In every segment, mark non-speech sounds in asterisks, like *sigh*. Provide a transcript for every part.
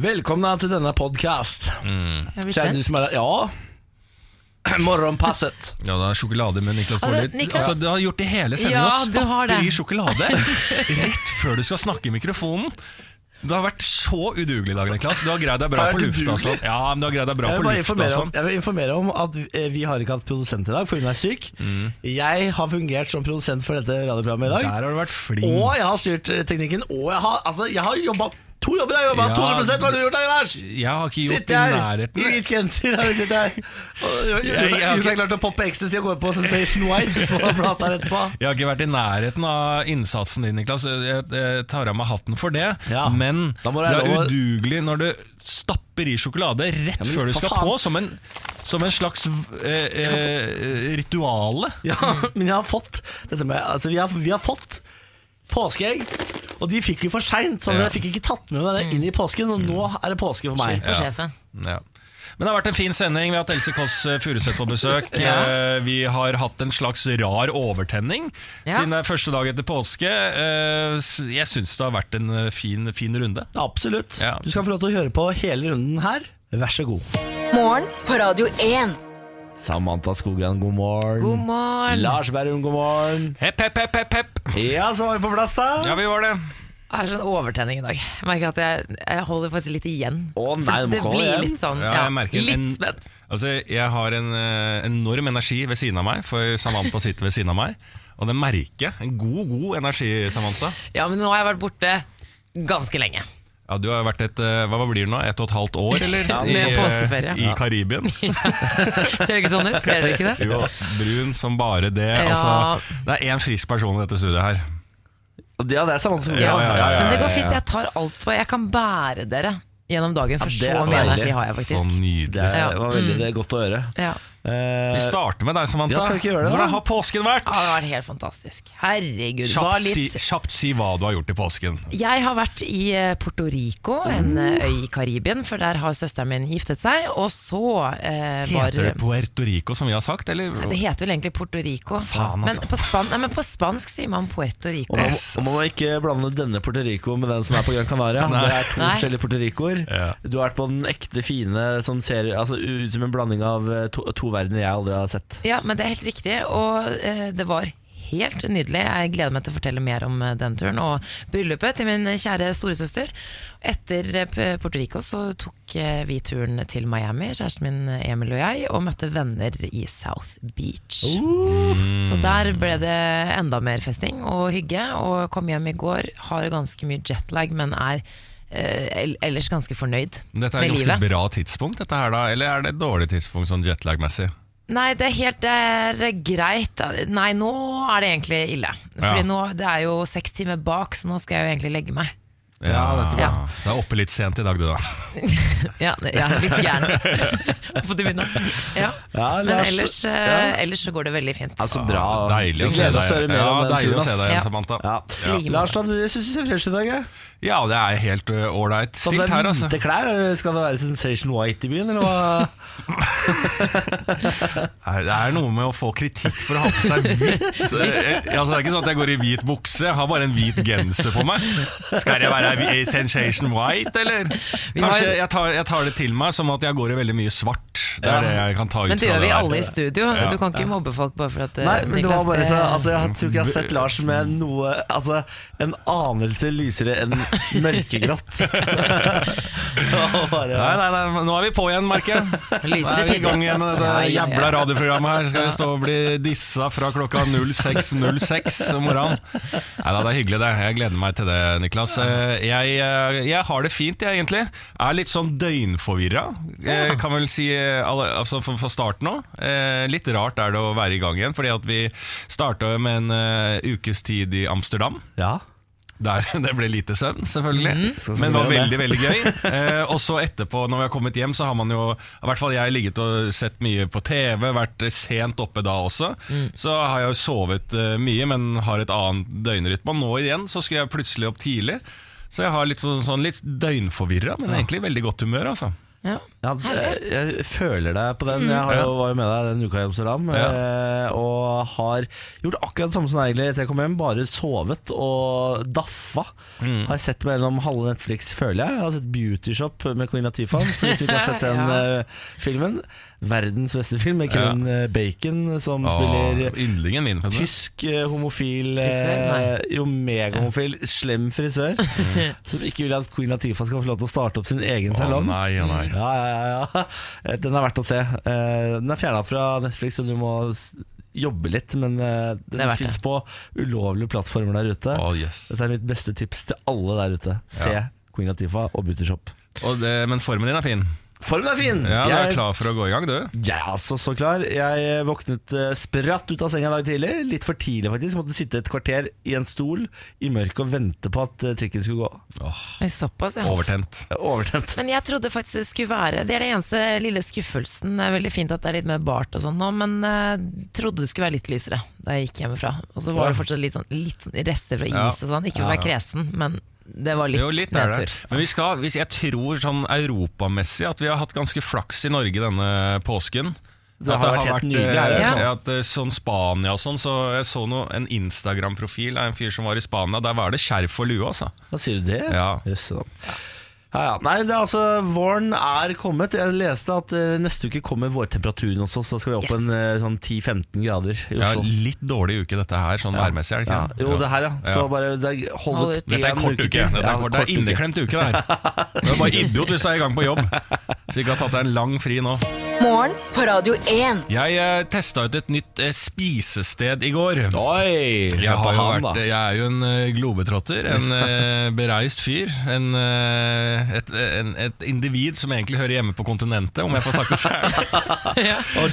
Velkomna til denne podcast. Har vi Kjære du svensk? som er. Ja. *clears throat* Morgenpasset. Ja, det er sjokolade med Niklas Altså, Baarli. Niklas- Altså, du har gjort det hele sendinga. Ja, du har stapper det. i sjokolade *laughs* rett før du skal snakke i mikrofonen. Du har vært så udugelig i dag, Niklas. Du har greid deg bra Har jeg på vært lufta. og udugelig? sånn. Ja, men du har greid deg bra Jeg på vil, bare lufta. og informere om, sånn. jeg vil informere om at eh, vi har ikke hatt produsent i dag, for hun er syk. Jeg har fungert som produsent for dette radioprogrammet i dag. Der har du vært flink. Og jeg har styrt eh, teknikken, og jeg har, altså, jeg har jobba To jobber har jobba! Ja. 200 Hva har du gjort da, Lars? Jeg har ikke gjort Sitter i her i nærheten. hvit genser. Her jeg har gjort ikke- deg å poppe ecstasy og gå på Sensation White på plata her etterpå. Jeg har ikke vært i nærheten av innsatsen din, Niklas. Jeg, tar av meg hatten for det. Ja. Men det er lov udugelig når du stapper i sjokolade rett men før du skal faen. på, som en, som en slags eh, eh, rituale. Ja, men jeg har fått dette med Altså, vi har, vi har fått påskeegg, og de fikk vi for seint, så Ja. jeg fikk ikke tatt med meg det inn i påsken, og nå er det påske for meg. På sjefen. Ja. Men det har vært en fin sending. Vi har hatt Else Kåss eh, Furuseth på besøk. *laughs* Ja. Eh, Vi har hatt en slags rar overtenning Ja. siden det er første dag etter påske. Eh, Jeg syns det har vært en fin, fin runde. Absolutt. Ja. Du skal få lov til å høre på hele runden her. Vær så god. Morgen på Radio 1. Samantha Skogran, god morgen. God morgen. Lars Berrum, god morgen. Hepp, hepp, hepp, hepp, hepp. Ja, så var vi på plass, da. Ja, vi var det. jeg har sånn overtenning i dag. Jeg merker at jeg, jeg holder faktisk litt igjen. Å, nei, du må det blir igjen. litt sånn Ja, jeg merker Litt spent. Altså, jeg har en eh, enorm energi ved siden av meg, for Samantha sitter ved siden av meg. Og det merker jeg. En god, god energi, Samantha. Ja, men nå har jeg vært borte ganske lenge. Ja, Du har vært et eh, hva blir det nå, ett og et halvt år, eller? Ja, med I, påskeferie. I Karibien. *laughs* Ser det ikke sånn ut? Ser det ikke det? Jo, brun som bare det. Ja. Altså, det er én frisk person i dette studioet her. Ja, det er samme som Ja, ja, ja, ja. Men det går fint. Jeg tar alt på Jeg kan bære dere gjennom dagen, for Ja, så mye energi har jeg Så faktisk. nydelig. Det var veldig det er godt å høre. Ja. Eh, Vi starter med deg, Samantha. Ja, skal ikke gjøre det. Hvordan har påsken vært? Ja, det har vært helt fantastisk. Herregud. Kjapt, var Kjapt si, kjapt si hva du har gjort i påsken. Jeg har vært i eh, Puerto Rico, en eh, øy i Karibien, for der har søsteren min giftet seg. Og så eh, var Heter det Puerto Rico, som vi har sagt? Eller? Det heter vel egentlig Puerto Rico. Faen, men, altså. på span nei, men på spansk sier man Puerto Rico. og man, Yes, og man må ikke blande denne Puerto Rico med den som er på Gran Canaria. *laughs* Nei. Det er to Nei. forskjellige Puerto Ricoer. Ja. Du har vært på den ekte fine som ser altså, ut som en blanding av to, to, to verdener jeg aldri har sett. Ja, men det er helt riktig, og eh, det var helt nydelig. Jeg gleder meg til å fortelle mer om eh, den turen og bryllupet til min kjære storesøster. Etter eh, Puerto Rico så tok eh, vi turen til Miami, kjæresten min Emil og jeg, og møtte venner i South Beach. Så der ble det enda mer festing og hygge, og kom hjem i går, har ganske mye jetlag, men er ellers ganske fornøyd Dette er et ganske livet. bra tidspunkt, dette her da? Eller er det et dårlig tidspunkt sånn jetlag-messig? Nei, det er helt det er greit. Nei, nå er det egentlig ille. Fordi Ja. nå, Det er jo seks timer bak, så nå skal jeg jo egentlig legge meg. Ja, Ja. Så jeg er oppe litt sent i dag, du da. *laughs* Ja, ja litt gæren. *laughs* Oppe til midnatt. Ja. Ja, Men ellers, eh, ja. ellers så går det veldig fint. Altså bra. Deilig å se deg igjen, Ja. Samantha. Ja. I like. Lars, du jeg syns du ser fresh ut i dag. jeg. Ja, det er helt ålreit uh, stilt det her, være altså. hvite klær? Skal det være Sensation White i byen, eller hva? *laughs* Det er noe med å få kritikk for å ha på seg hvitt. *laughs* Eh, altså, det er ikke sånn at jeg går i hvit bukse, jeg har bare en hvit genser på meg. Skal jeg være i sensation white, eller? Kanskje jeg tar, jeg tar det til meg som at jeg går i veldig mye svart. Det er Ja. det jeg kan ta ut Men det gjør vi alle i studio. Du kan ikke mobbe folk bare for at eh, Nei, men det var bare så altså, Jeg tror ikke jeg har sett Lars med noe Altså, en anelse lysere enn mørkegrått. *laughs* Nei, nei, nei, nå er vi på igjen, merker jeg. Nå er vi i gang igjen med dette jævla radioprogrammet her. Skal vi stå og bli dissa fra klokka 06.06 om morgenen? Nei da, det er hyggelig det. Jeg gleder meg til det, Niklas. Eh, Jeg, eh, jeg har det fint, jeg, egentlig. Er litt sånn døgnforvirra. Kan vel si eh, altså fra starten av. Eh, Litt rart er det å være i gang igjen, fordi at vi starta med en eh, ukes tid i Amsterdam. Ja. Der, *laughs* det ble lite søvn, selvfølgelig. Sånn som Men det var veldig veldig gøy. Eh, og så etterpå, når vi har kommet hjem, så har man jo I hvert fall jeg ligget og sett mye på TV, vært sent oppe da også. Så har jeg jo sovet eh, mye, men har et annet døgnrytme. Og nå igjen så skulle jeg plutselig opp tidlig. Så jeg har litt sånn, sånn litt døgnforvirra, men egentlig veldig godt humør, altså. Ja. Ja, jeg, jeg føler deg på den. Jeg har jo, var jo med deg den uka i Amsterdam. Ja. eh, Og har gjort akkurat det samme som deg etter jeg kom hjem. Bare sovet og daffa. Mm. Har sett meg gjennom halve Netflix, føler jeg. Jeg har sett Beauty Shop med Queen Latifah. For hvis vi ikke har sett *laughs* den Ja. eh, filmen. Verdens beste film med Kevin ja. Bacon som Åh, spiller Yndlingen min. Tysk eh, homofil Frisør, eh, Jo, megahomofil, slem frisør. *laughs* som ikke vil at Queen Latifah skal få lov til å starte opp sin egen salong. nei, nei. Ja, ja, ja, ja. Eh, Den er verdt å se. Eh, Den er fjerna fra Netflix, så du må jobbe litt. Men eh, Det er den fins på ulovlige plattformer der ute. Å, yes. Dette er mitt beste tips til alle der ute. Se Ja. Queen Latifah og Beauty Shop. Og det, men formen din er fin. Formen er fin! Ja, Du er klar for å gå i gang, du? Jeg er altså så klar. Jeg våknet eh, spratt ut av senga i dag tidlig. Litt for tidlig, faktisk. Måtte sitte et kvarter i en stol i mørket og vente på at eh, trikken skulle gå. Åh, Såpass, ja. Overtent. Er Overtent. Men jeg trodde faktisk det skulle være Det er den eneste lille skuffelsen. Det er veldig fint at det er litt mer bart og sånn nå, men jeg trodde det skulle være litt lysere da jeg gikk hjemmefra. Og så var det fortsatt litt sånn, litt sånn rester fra is Ja. og sånn. Ikke for å være kresen, men det var litt, Jo, litt det. nedtur. Men vi skal, hvis jeg tror sånn europamessig at vi har hatt ganske flaks i Norge denne påsken. Det At har vært helt nydelig her, eh, ja. At eh, sånn Spania og sånn, så jeg så noe, en Instagram-profil av en fyr som var i Spania. Der var det skjerf og lue, altså. Hva sier du det? Ja. Yes. Ja, ja. Nei, det er altså, Våren er kommet. Jeg leste at eh, neste uke kommer vårtemperaturen også, så skal vi opp Yes. en eh, sånn 10-15 grader i Ja, Oslo. litt dårlig uke dette her, sånn værmessig, er det Ja. ikke? Jo, det her, ja. Så Ja. bare det er, hold ut. Dette er en kort uke. til. Dette er, Ja, kort, det er uke. inneklemt uke, det her. Du er bare idiot hvis du er i gang på jobb. Så ikke har tatt deg en lang fri nå. Morgen på Radio 1. Jeg eh, testa ut et nytt eh, spisested i går. Oi! Jeg, har jo han, vært, jeg er jo en eh, globetrotter, en eh, bereist fyr. En, eh, et, en, et individ som egentlig hører hjemme på kontinentet, om jeg får sagt det sjøl. *laughs* ja. oh,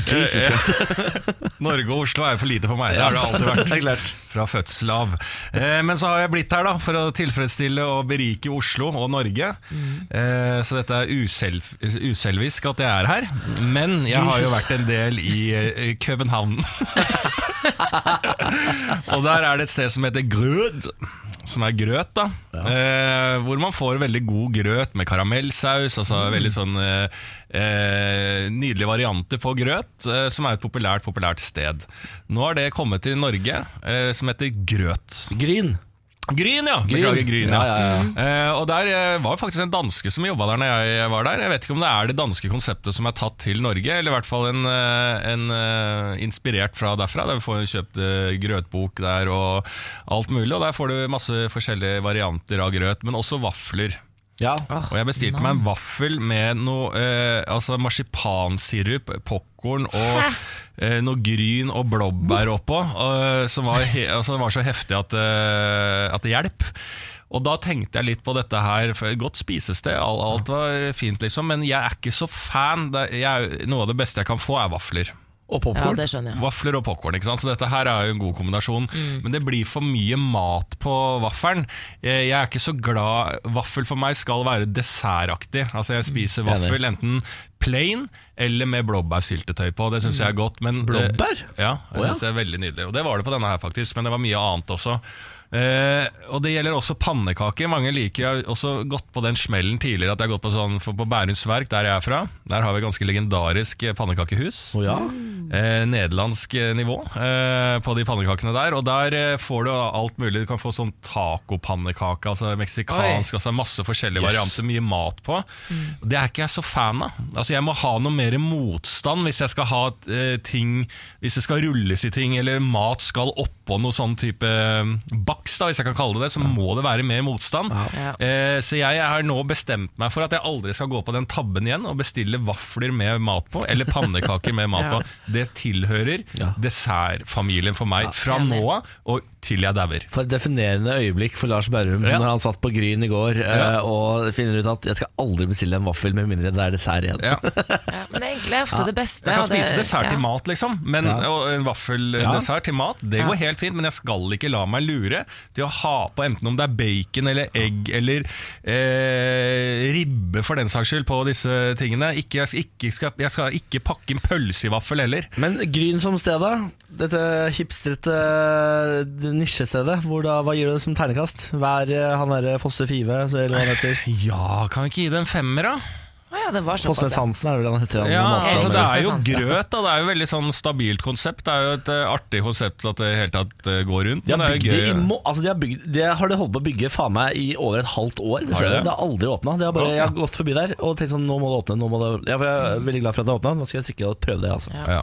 *laughs* Norge og Oslo er jo for lite for meg. Det har det alltid vært. *laughs* Det. Fra fødsel av. Eh, men så har jeg blitt her da for å tilfredsstille og berike Oslo og Norge. Eh, så dette er uselv, uselvisk at jeg er her. Men jeg har jo vært en del i eh, København. og der er det et sted som heter Grød. Som er grøt, da. Eh, hvor man får veldig god grøt med karamellsaus. Altså veldig sånn eh, eh, nydelige varianter på grøt, eh, som er et populært, populært sted. Nå har det kommet til Norge, eh, som heter Grøt. Gryn. Gryn, ja! Beklager, Gryn, ja. Ja, ja, ja. Eh, og der eh, var faktisk en danske som jobba der når jeg var der. Jeg vet ikke om det er det danske konseptet som er tatt til Norge, eller i hvert fall en, en inspirert fra derfra. Der vi får kjøpt grøtbok der og alt mulig. Og der får du masse forskjellige varianter av grøt, men også vafler. Ja. Og jeg bestilte meg en vaffel med noe eh, altså marsipansirup, popkorn og eh, noe gryn og blåbær oppå, eh, som var, he altså, var så heftig at, eh, at det hjelp. Og da tenkte jeg litt på dette her, for godt spisested, alt, alt var fint liksom, men jeg er ikke så fan. Det, jeg, noe av det beste jeg kan få er vafler. Og Ja, popkorn. det jeg. Vafler og popkorn, så dette her er jo en god kombinasjon. Men det blir for mye mat på vaffelen. Jeg jeg er ikke så glad Vaffel for meg skal være dessertaktig. Altså Jeg spiser vaffel enten plain eller med blåbærsyltetøy på. Det syns jeg er godt. Men Blåbær? Ja, jeg synes det er veldig nydelig. Og det var det på denne her, faktisk. Men det var mye annet også. Eh, og det gjelder også pannekaker. Mange liker Jeg har også gått på den smellen tidligere at jeg har gått på sånn for på Bærums Verk, der jeg er fra. Der har vi et ganske legendarisk eh, pannekakehus. Å ja. uh, nederlandsk nivå uh, på de pannekakene der. Og der får du alt mulig. Du kan få sånn tacopannekake, altså meksikansk, altså masse forskjellige Yes. varianter. Mye mat på. Det er ikke jeg så fan av. Altså Jeg må ha noe mer motstand hvis jeg skal ha ting Hvis det skal rulles i ting, eller mat skal oppå noe sånn type eh, baks, da, hvis jeg kan kalle det det, så må det være mer motstand. Ja. Eh, så jeg har nå bestemt meg for at jeg aldri skal gå på den tabben igjen og bestille vafler med mat på, eller pannekaker med mat *laughs* Ja. på. Det tilhører Ja. dessertfamilien for meg fra nå av og til jeg dauer. For et definerende øyeblikk for Lars Berrum Ja. når han satt på Gryn i går eh, og finner ut at jeg skal aldri bestille en vaffel med mindre det er dessert igjen. Ja. *laughs* Ja, men det er ofte det beste. Jeg kan og det- spise dessert ja. til mat, liksom. Men, Ja. Og en vaffeldessert til mat, det Ja. går helt fint. Men jeg skal ikke la meg lure til å ha på enten om det er bacon eller egg eller eh, ribbe, for den saks skyld, på disse tingene. Ikke, jeg, skal ikke, skal, jeg skal ikke pakke inn pølse i vaffel heller. Men Gryn som sted, da? Dette hipstrete nisjestedet, hvor da, hva gir du det som ternekast? Hver eh, han derre Fosse Five, eller hva han heter? Ja, kan vi ikke gi det en femmer, da? Ja, det var såpass. Fosnes. Hansen er det vel han heter? han Ja, altså Det er jo grøt, da. Det er jo veldig sånn stabilt konsept. Det er jo et uh, artig konsept at det i hele tatt uh, går rundt. De har det bygd det i må, altså de har, bygd, det har de holdt på å bygge faen meg i over et halvt år. Det, Har de det? det har aldri åpna. Jeg har gått forbi der og tenkt sånn Nå må det åpne. Nå må det, jeg er veldig glad for at det åpna. Nå skal jeg sikkert prøve det. altså Ja.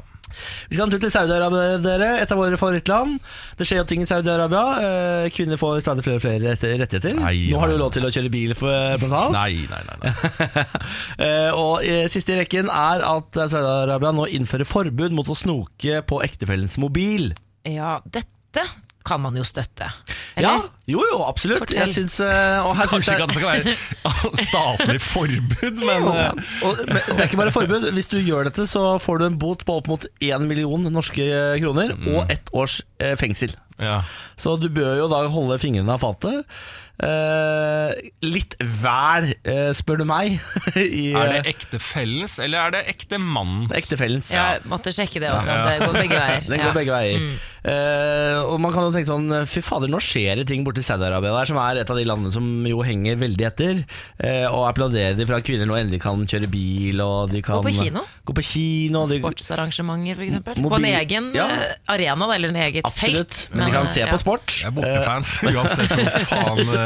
Vi skal en tur til Saudi-Arabia, dere. Et av våre favorittland. Det skjer jo ting i Saudi-Arabia. Eh, Kvinner får stadig flere og flere rettigheter. Nei, Nå har du jo lov til å kjøre bil, for, blant annet. Nei, nei, nei. nei. *laughs* Eh, og eh, Siste i rekken er at Saudi-Arabia nå innfører forbud mot å snoke på ektefellens mobil. ja, dette kan man jo støtte. Ja, jo jo, absolutt. Fortell. Jeg syns, eh, og her Kanskje ikke at det skal være *laughs* *laughs* statlig forbud, men eh, og, men det er ikke bare forbud. Hvis du gjør dette, så får du en bot på opp mot 1 million norske kroner og ett års eh, fengsel. ja. Så du bør jo da holde fingrene av fatet. Eh, litt vel, eh, spør du meg. *laughs* I, Er det ekte ektefellens, eller er det ektemannen? ektefellens. Jeg måtte sjekke det også. Ja, ja. Det går begge veier. *laughs* Den Ja. går begge veier. Eh, og man kan jo tenke sånn Fy fader, nå skjer det ting borti Saudi-Arabia der, som er et av de landene som jo henger veldig etter. Eh, og applauderer de for at kvinner nå endelig kan kjøre bil, og de kan Gå på kino. Gå på kino de, Sportsarrangementer, f.eks. På en egen Ja. eh, arena, eller en eget Absolutt. felt. Men de kan eh, se ja. på sport. Jeg er bortefans, uansett hvor faen eh, *laughs*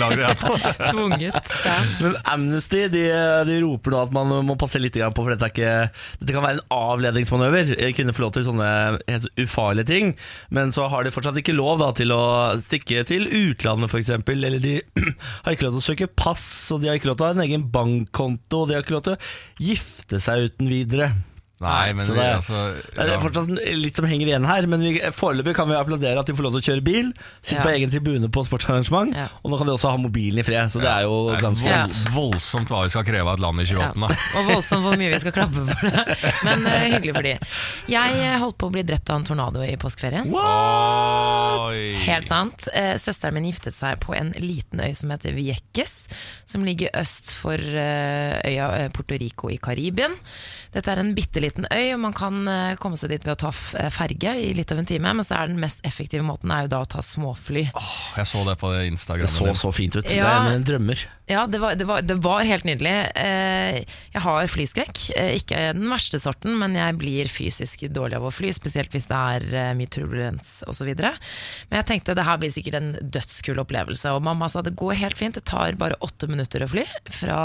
lag er på. *laughs* Tvunget fans. Men Amnesty de, de roper nå at man må passe litt grann på, for dette, er ikke, dette kan være en avledningsmanøver. Kvinner får lov til sånne helt ufarlige ting, men så har de fortsatt ikke lov da, til å stikke til utlandet, f.eks. Eller de *clears throat* har ikke lov til å søke pass, og de har ikke lov til å ha en egen bankkonto, og de har ikke lov til å gifte seg uten videre. Nei, men Så vi, det- ja. Det er fortsatt litt som henger igjen her, men foreløpig kan vi applaudere at de får lov til å kjøre bil, sitte Ja. på egen tribune på sportsarrangement, Ja. og nå kan de også ha mobilen i fred, så det er jo Det er ganske Ja. vold, voldsomt hva vi skal kreve av et land i 2018. Da. *laughs* Og voldsomt hvor mye vi skal klappe for det. Men uh, hyggelig for de. Jeg eh, holdt på å bli drept av en tornado i påskeferien. Oi. Helt sant. Eh, søsteren min giftet seg på en liten øy som heter Vieques, som ligger øst for øya Puerto Rico i Karibien. Dette er en bitte liten øy, og man kan eh, komme seg dit ved å ta eh, ferge i litt over en time, men så er den mest effektive måten er jo da å ta småfly. Jeg så det på Instagram. Det så så fint ut. Det er en drømmer. Ja, det var, det var, det var helt nydelig. Eh, jeg har flyskrekk. Ikke den verste sorten, men jeg blir fysisk dårlig av å fly, spesielt hvis det er mye turbulens osv. Men jeg tenkte det her blir sikkert en dødskul opplevelse. Og mamma sa det går helt fint, det tar bare åtte minutter å fly fra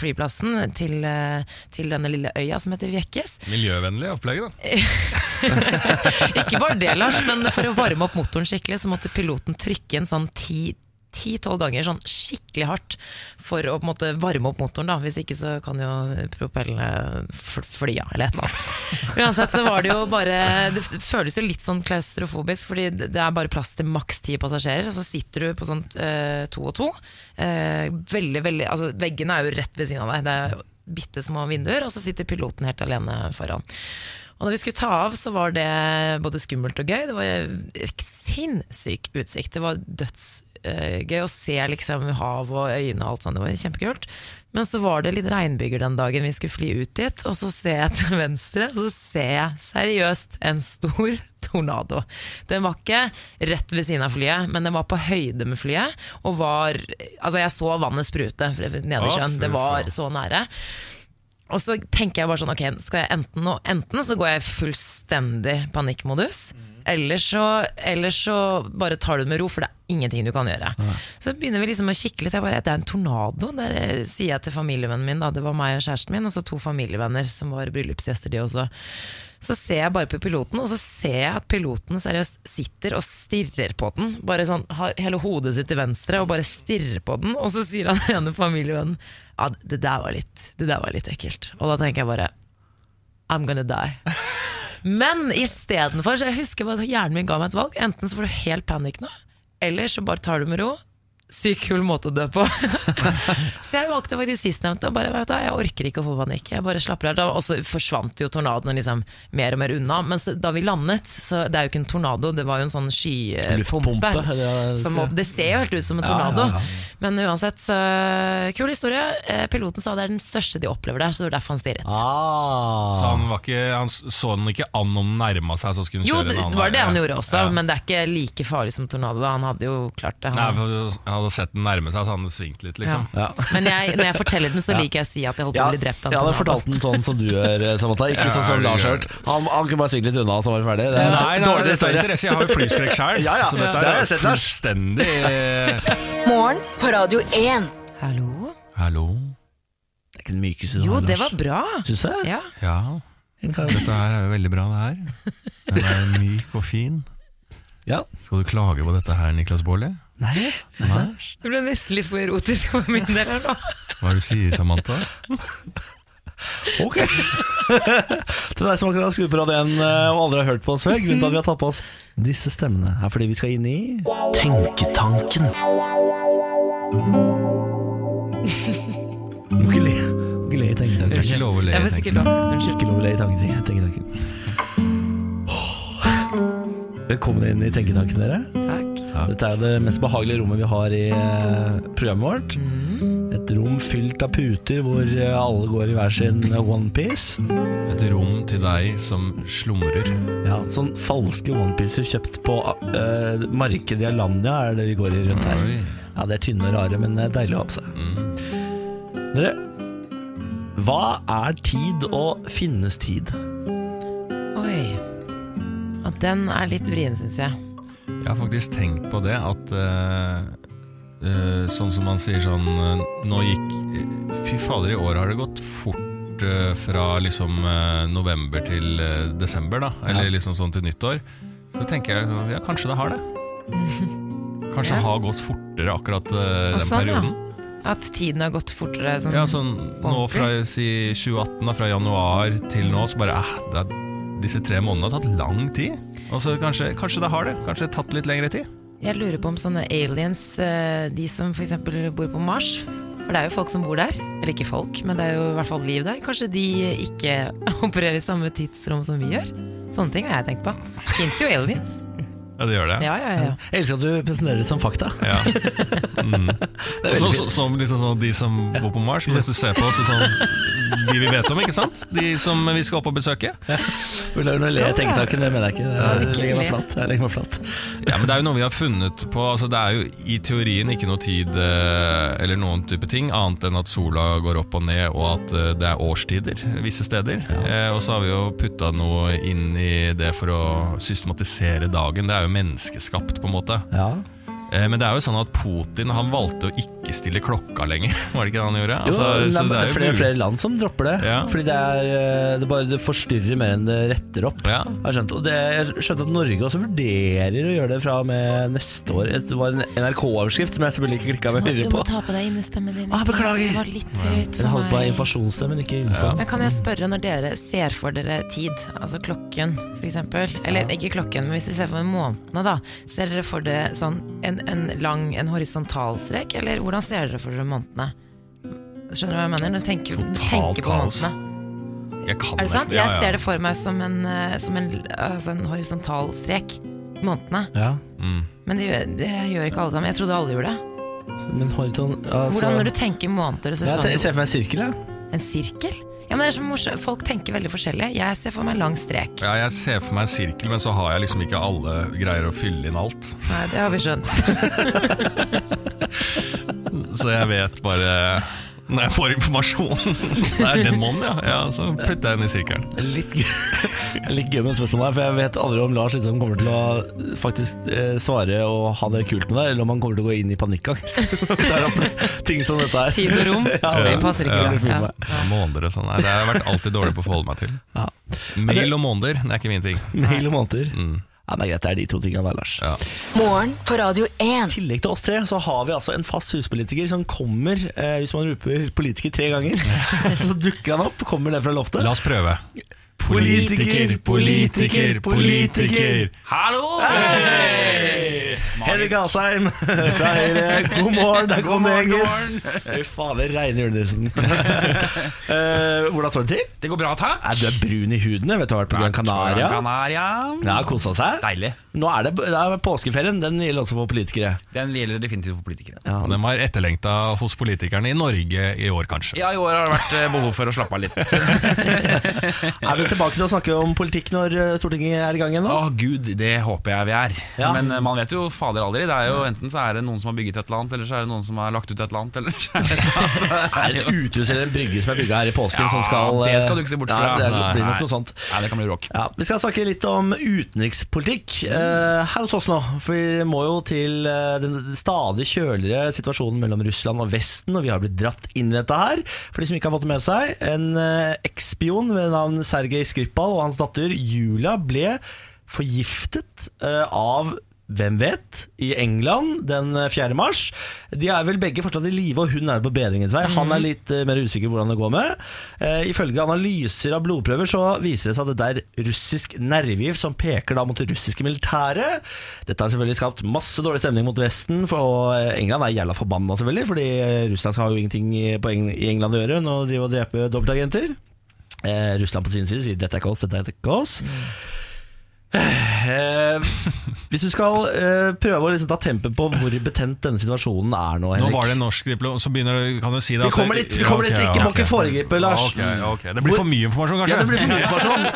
flyplassen til, til denne lille øya som heter Vjekkes. Miljøvennlig opplegg, da. *laughs* Ikke bare det, Lars, men for å varme opp motoren skikkelig, så måtte piloten trykke en sånn ti 10-12 ganger sånn skikkelig hardt for å på en måte varme opp motoren. da Hvis ikke så kan jo propellene fl- fly av, eller et eller annet. Uansett så var det jo bare Det føles jo litt sånn klaustrofobisk, fordi det er bare plass til maks ti passasjerer, og så sitter du på sånn eh, to og to. Eh, veldig, veldig Altså veggene er jo rett ved siden av deg. Det er bitte små vinduer, og så sitter piloten helt alene foran. Og når vi skulle ta av, så var det både skummelt og gøy. Det var sinnssyk utsikt. Det var dødsgøy å se liksom hav og øyene og alt sånt. Det var kjempekult. Men så var det litt regnbyger den dagen vi skulle fly ut dit, og så ser jeg til venstre, og så ser jeg seriøst en stor *laughs* tornado. Den var ikke rett ved siden av flyet, men den var på høyde med flyet. Og var Altså, jeg så vannet sprute nede i sjøen. Det var så nære. Og så tenker jeg bare sånn, ok, skal jeg enten nå Enten så går jeg i fullstendig panikkmodus, eller, så, ellers så bare tar du det med ro, for det er ingenting du kan gjøre. Så begynner vi liksom å kikke litt. Jeg bare, det er en tornado. Det er- sier jeg til familievennen min. Da. Det var meg og kjæresten min, og så to familievenner som var bryllupsgjester, de også. Så ser jeg bare på piloten, og så ser jeg at piloten seriøst sitter og stirrer på den. Bare sånn, Har hele hodet sitt til venstre og bare stirrer på den. Og så sier han *laughs* ene familievennen ja, det der var litt, det der var litt ekkelt. Og da tenker jeg bare I'm gonna die. *laughs* Men istedenfor, så jeg husker hjernen min ga meg et valg. Enten så får du helt panikk nå, eller så bare tar du med ro. Sykt kul måte å dø på. *laughs* så jeg valgte faktisk sistnevnte. Og bare, vet du, jeg orker ikke å få panikk. Jeg bare slapper av. Og så forsvant jo tornadoen liksom mer og mer unna. Men så, da vi landet, så det er jo ikke en tornado, det var jo en sånn skypumpe. Eller- som Det ser jo helt ut som en tornado. ja, ja. Men uansett, så kul historie. Eh, Piloten sa det er den største de opplever der, så det var derfor han stirret. Så Ah. han, var ikke, han så den ikke an om den nærma seg, så skulle han Jo, kjøre det en annen var det han gjorde også, Ja. men det er ikke like farlig som tornado. da. Han hadde jo klart det. Nei, for Han hadde sett den nærme seg, så han hadde svingt litt, liksom. Ja. Men jeg, når jeg forteller den, så liker jeg å si at jeg holdt på Ja, å bli drept av jeg hadde fortalt den sånn som du gjør, Samantha. Ikke Ja, sånn som Lars har gjør. Han, han kunne bare svingt litt unna, og så var det ferdig. Det er Nei, nei, dårlig er historie. interesse. Jeg har jo flyskrekk *laughs* sjøl, Ja, ja. så dette Ja, det er jeg fullstendig Morgen på Radio 1. Hallo? Hallo? Det er ikke den mykeste du Jo, det var bra. Syns du? Ja. Ja, dette her er jo veldig bra, det her. *laughs* Den er myk og fin. Ja. Skal du klage på dette her, Niklas Baarli? Nei. Nei? Det ble nesten litt for erotisk for min del her nå. Hva er det du sier, Samantha? Ok. *laughs* Til deg som akkurat har skrudd på radioen eh, og aldri har hørt på oss før, grunnen til at vi har tatt på oss disse stemmene, er fordi vi skal inn i Tenketanken. Du må ikke le, du må ikke le i Det er Tenketanken. ikke lov å le. i tenketanken. ikke lov. Å le i tanken- Tenketanken. Velkommen inn i Tenketanken, dere. Takk. Dette er det mest behagelige rommet vi har i eh, programmet vårt. Et rom fylt av puter hvor eh, alle går i hver sin onepiece. Et rom til deg som slumrer. Ja, sånn falske onepiecer kjøpt på uh, markedet i Alandia er det vi går i rundt her. Ja, Det er tynne og rare, men eh, deilig å ha på seg. Mm. Dere, hva er tid og finnes tid? Oi. Den er litt vrien, syns jeg. Jeg har faktisk tenkt på det at uh, uh, Sånn som man sier sånn uh, Nå gikk Fy fader, i år har det gått fort fra liksom november til desember, da. Eller liksom sånn til nyttår. Så tenker jeg ja, kanskje det har det. *laughs* Kanskje det Ja. har gått fortere akkurat den sånn, ja. perioden. At tiden har gått fortere. Sånn. Ja, sånn nå fra si, 2018, da, fra januar til nå, så bare eh, det er, Disse tre månedene har tatt lang tid. Og så kanskje, kanskje det har det. Kanskje det har tatt litt lengre tid. Jeg lurer på om sånne aliens, eh, de som f.eks. bor på Mars For det er jo folk som bor der. Eller ikke folk, men det er jo i hvert fall liv der. Kanskje de ikke *laughs* opererer i samme tidsrom som vi gjør? Sånne ting har jeg tenkt på. Fins jo aliens. Ja, det gjør det. Ja, ja, ja. Jeg elsker at du presenterer det som fakta. Ja. *laughs* Mm. Og så, som liksom sånn, de som bor på Mars, hvis du ser på oss, sånn, de vi vet om, ikke sant? De som vi skal opp og besøke. Beklager du ler i tenketanken, det mener jeg ikke. Jeg legger meg flatt. Jeg legger meg flatt. Ja, men Det er jo noe vi har funnet på altså Det er jo i teorien ikke noe tid eh, eller noen type ting, annet enn at sola går opp og ned, og at eh, det er årstider visse steder. Eh, og så har vi jo putta noe inn i det for å systematisere dagen. Det er jo menneskeskapt, på en måte. Ja. Eh, men det er jo sånn at Putin han valgte å ikke stille klokka lenger. *laughs* Var det ikke det han gjorde? Jo, Altså, nei, så det er jo flere, flere land som dropper det. Ja. Fordi det er eh, det, bare, det forstyrrer mer enn det retter opp. Ja. Jeg har skjønt, og det, jeg skjønte at Norge også vurderer å gjøre det fra og med neste år. Det var en NRK-overskrift som jeg selvfølgelig ikke klikka meg Du må ta på deg innestemmen din. Ah, beklager. Det var litt høyt for på inflasjonsstemmen, ikke innstemmen. Men kan jeg spørre når dere ser for dere tid, altså klokken f.eks., eller ikke klokken, men hvis dere ser for dere månedene, da, ser dere for dere sånn en, en lang, en horisontal strek, eller hvordan ser dere for dere månedene? Skjønner du hva jeg mener? Når du tenker, du tenker på kaos. månedene. Jeg kan Er det sant? Ja, ja, Jeg ser det for meg som en, eh, som en, altså en horisontal strek. Månedene. Ja. Mm. Men det, gjør- det gjør ikke alle sammen. Jeg trodde alle gjorde det. Men horisont, altså, Hvordan når du tenker måneder og sesonger? Jeg ser for meg en sirkel, Ja. En sirkel? Ja, men det er så morsomt. Folk tenker veldig forskjellig. Jeg ser for meg en lang strek. Ja, jeg ser for meg en sirkel, men så har jeg liksom ikke alle greier å fylle inn alt. Nei, det har vi skjønt. *laughs* Så jeg vet bare Når jeg får informasjon *laughs* Det er den måneden, ja. ja. Så flytter jeg inn i sirkelen. Litt, litt gøy med spørsmålet her, for jeg vet aldri om Lars liksom kommer til å faktisk eh, svare og ha det kult med deg, eller om han kommer til å gå inn i panikkangst. *laughs* Ting som dette her. Tid og rom. *laughs* Ja, det passer ikke ja. Ja. Ja, måneder og sånn. Det har jeg vært alltid dårlig på å forholde meg til. Ja. Mail og måneder, det er ikke min ting. Mail og måneder. Mm. Ja, det er greit, det er de to tingene der, Lars. Ja. Morgen på Radio 1. I tillegg til oss tre, så har vi altså en fast huspolitiker som kommer eh, Hvis man roper 'politiker' tre ganger, *laughs* så dukker han opp. Kommer ned fra loftet. La oss prøve. Politiker, politiker, politiker. Hallo! Hei! Henrik Asheim *laughs* fra Høyre, god morgen, der kom gitt. Fy fader, reine julenissen. *laughs* Eh, hvordan står det til? Det går bra, takk. Nei, du er brun i huden. Jeg vet du har vært på Gran Canaria. Canaria. Ja, Kosa seg. Deilig. Nå er det, det er påskeferien. Den gjelder også for politikere. Den gjelder definitivt for politikere. Ja, Den var etterlengta hos politikerne i Norge i år, kanskje. Ja, i år har det vært eh, behov for å slappe av litt. *laughs* Er vi tilbake til å snakke om politikk når eh, Stortinget er i gang igjen nå? Å gud, det håper jeg vi er. Ja. Men eh, man vet jo fader aldri. Det er jo Enten så er det noen som har bygget et eller annet, eller så er det noen som har lagt ut et eller annet. Eller så er det, *laughs* Er det et uthus eller en brygge som er bygga her i påsken Ja, som skal det eh, skal du ikke se bort ja, fra. det Nei, blir nok noe sånt. Nei, det kan bli rock. Ja, Vi skal snakke litt om utenrikspolitikk uh, her hos oss nå. For vi må jo til eh, den stadig kjøligere situasjonen mellom Russland og Vesten, og vi har blitt dratt inn i dette her. For de som ikke har fått det med seg, en ekspion ved navn Sergej Skripal og hans datter Julia ble forgiftet eh, av hvem vet? I England den 4. mars. De er vel begge fortsatt i live, og hun er på bedringens vei. Han er litt eh, mer usikker hvordan det går med. Eh, ifølge analyser av blodprøver så viser det seg at det er russisk nervegift som peker da mot det russiske militæret. Dette har selvfølgelig skapt masse dårlig stemning mot Vesten, for eh, England er jævla forbanna, selvfølgelig, fordi eh, Russland har jo ingenting i- Eng i England å gjøre nå å drive og drepe dobbeltagenter. Eh, Russland på sin side sier dette er ikke oss, dette er ikke oss. Eh, hvis du skal eh, prøve å liksom ta tempen på hvor betent denne situasjonen er nå, Nå var det en norsk diplom, så begynner du, kan du si det Vi kommer litt, vi kommer litt ikke må ikke foregripe, Lars. Ja, okay. ok. Det blir Hvor- for mye informasjon, kanskje? Ja, det blir for mye informasjon. *laughs*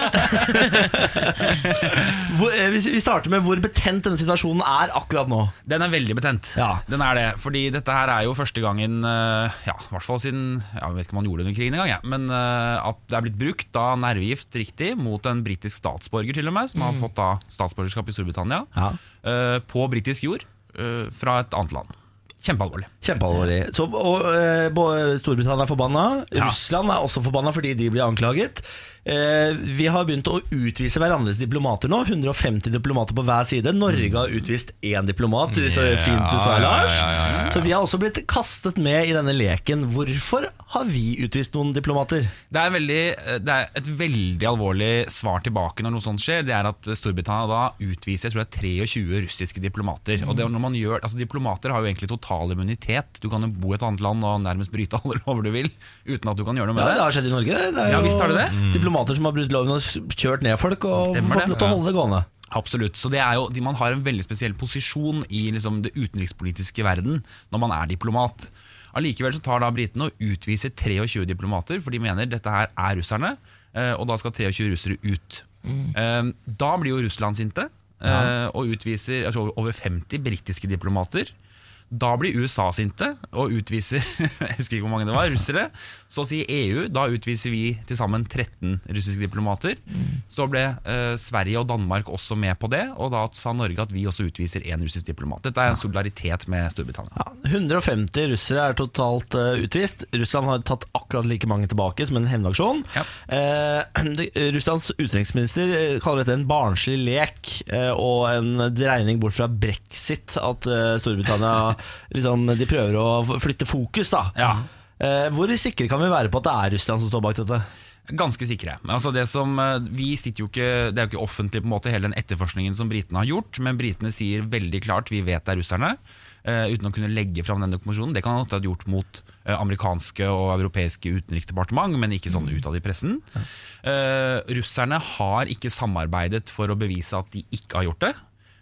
*laughs* hvor, eh, hvis vi starter med hvor betent denne situasjonen er akkurat nå. Den er veldig betent. Ja. Den er det, fordi dette her er jo første gangen, ja, i hvert fall siden ja, Jeg vet ikke om man gjorde det under krigen engang, ja, men at det er blitt brukt da nervegift riktig mot en britisk statsborger, til og med, som har fått da statsborgerskap i Storbritannia, Ja. eh, på britisk jord eh, fra et annet land. Kjempealvorlig. Kjempealvorlig. Så, og, eh, Storbritannia er forbanna. Ja. Russland er også forbanna fordi de blir anklaget. Eh, vi har begynt å utvise hverandres diplomater nå. 150 diplomater på hver side. Norge har utvist én diplomat. Så fint du sa, Lars. Så vi har også blitt kastet med i denne leken. Hvorfor har vi utvist noen diplomater? Det er, veldig, eh, det er et veldig alvorlig svar tilbake når noe sånt skjer. Det er at Storbritannia da utviser jeg tror det er 23 russiske diplomater. Og det er når man gjør, altså Diplomater har jo egentlig total immunitet. Du kan jo bo i et annet land og nærmest bryte alle *laughs* lover du vil, uten at du kan gjøre noe med det. Ja, det. har skjedd i Norge. det. Er Ja, visst har det det. Diplomater som har brutt loven og kjørt ned folk og Stemmer fått lov til å holde det gående. Absolutt. Så det er jo, Man har en veldig spesiell posisjon i liksom, det utenrikspolitiske verden når man er diplomat. Allikevel så tar da britene og utviser 23 diplomater, for de mener dette her er russerne, eh, og da skal 23 russere ut. Mm. Da blir jo Russland sinte ja. og utviser jeg tror, over 50 britiske diplomater. Da blir USA sinte og utviser *laughs* jeg husker ikke hvor mange det var, russere. Så sier EU da utviser vi til sammen 13 russiske diplomater. Så ble eh, Sverige og Danmark også med på det, og da sa Norge at vi også utviser én russisk diplomat. Dette er en solidaritet med Storbritannia. Ja, 150 russere er totalt uh, utvist. Russland har tatt akkurat like mange tilbake som en hevnaksjon. Ja. Eh, *clears throat* Russlands utenriksminister eh, kaller dette en barnslig lek eh, og en dreining bort fra brexit. At Storbritannia liksom, de prøver å flytte fokus. da Ja. Eh, Hvor sikre kan vi være på at det er Russland som står bak dette? Ganske sikre. Men altså det som, eh, vi sitter jo ikke, Det er jo ikke offentlig på en måte hele den etterforskningen som britene har gjort, men britene sier veldig klart vi vet det er russerne, Uh, uten å kunne legge fram den dokumentasjonen. Det kan han ha gjort mot uh, amerikanske og europeiske utenriksdepartement, men ikke sånn utad i pressen. Uh, russerne har ikke samarbeidet for å bevise at de ikke har gjort det.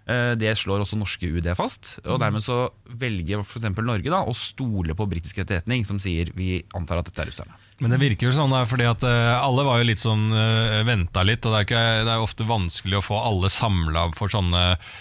Eh, Det slår også norske UD fast. Og Dermed så velger f.eks. Norge da å stole på britisk etterretning, som sier vi antar at dette er russerne. Men det virker jo sånn der, fordi at eh, alle var jo litt sånn uh, venta litt, og det er, ikke, det er ofte vanskelig å få alle samla for sånne eh,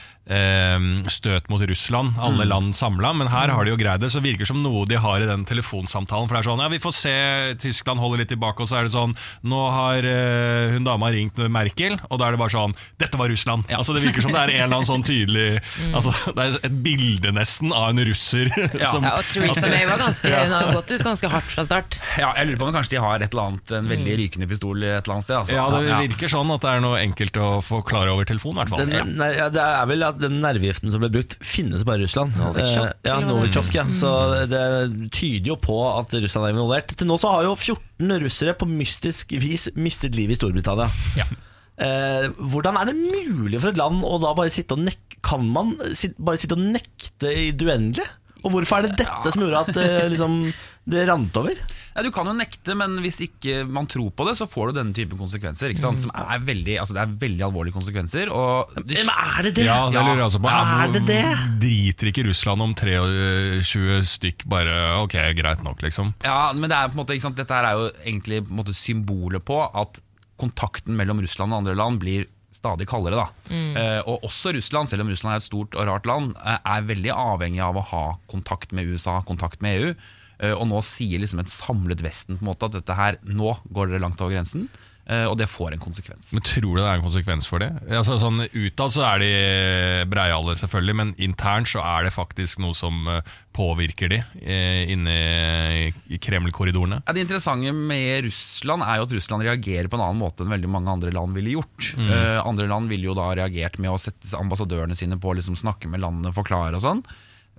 støt mot Russland, alle land samla, men her har de jo greid det. Så virker det som noe de har i den telefonsamtalen. For det er sånn, ja vi får se, Tyskland holder litt tilbake, og så er det sånn Nå har uh, hun dama ringt med Merkel, og da er det bare sånn Dette var Russland! Altså Det virker som det er en eller annen sånn tydelig *laughs* Altså Det er et bilde nesten av en russer. *laughs* som, Ja, og Theresa May var ganske, hun har gått ut ganske hardt fra start. Ja, jeg lurer på om kanskje de har et eller annet, en veldig rykende pistol et eller annet sted. Altså. Ja, det virker sånn at det er noe enkelt å få klare over telefonen, i hvert fall. Den, nei, det er vel at den nervegiften som ble brukt, finnes bare i Russland. Novichok, Eh, ja, Novichok, ja. Så det tyder jo på at Russland er involvert. Til nå så har jo 14 russere på mystisk vis mistet livet i Storbritannia. Ja. Eh, hvordan er det mulig for et land å da bare sitte og nekte kan man sit, bare sitte og nekte i det uendelige? Og hvorfor er det dette som gjorde at eh, liksom, det rant over? Ja, du kan jo nekte, men hvis ikke man tror på det, så får du denne typen konsekvenser. Ikke sant? Som er veldig, altså det er veldig alvorlige konsekvenser. Og det, Men er det det? Ja, det lurer jeg også på. Er det det? Driter ikke Russland om 23 stykk bare Ok, greit nok, liksom. ja, men det er på en måte, ikke sant? dette her er jo egentlig på en måte symbolet på at kontakten mellom Russland og andre land blir stadig kaldere. da. Eh, og også Russland, selv om Russland er et stort og rart land, eh, er veldig avhengig av å ha kontakt med USA, kontakt med EU. Eh, og nå sier liksom et samlet Vesten på en måte at dette her, nå går dere langt over grensen. eh, og det får en konsekvens. Men Tror du det er en konsekvens for det? Altså, sånn Utad så er de breiale, selvfølgelig, men internt så er det faktisk noe som eh, påvirker de inne i- Kreml-korridorene. Ja, det interessante med Russland er jo at Russland reagerer på en annen måte enn veldig mange andre land ville gjort. Eh, andre land ville jo da reagert med å sette ambassadørene sine på å liksom snakke med landene, forklare og sånn.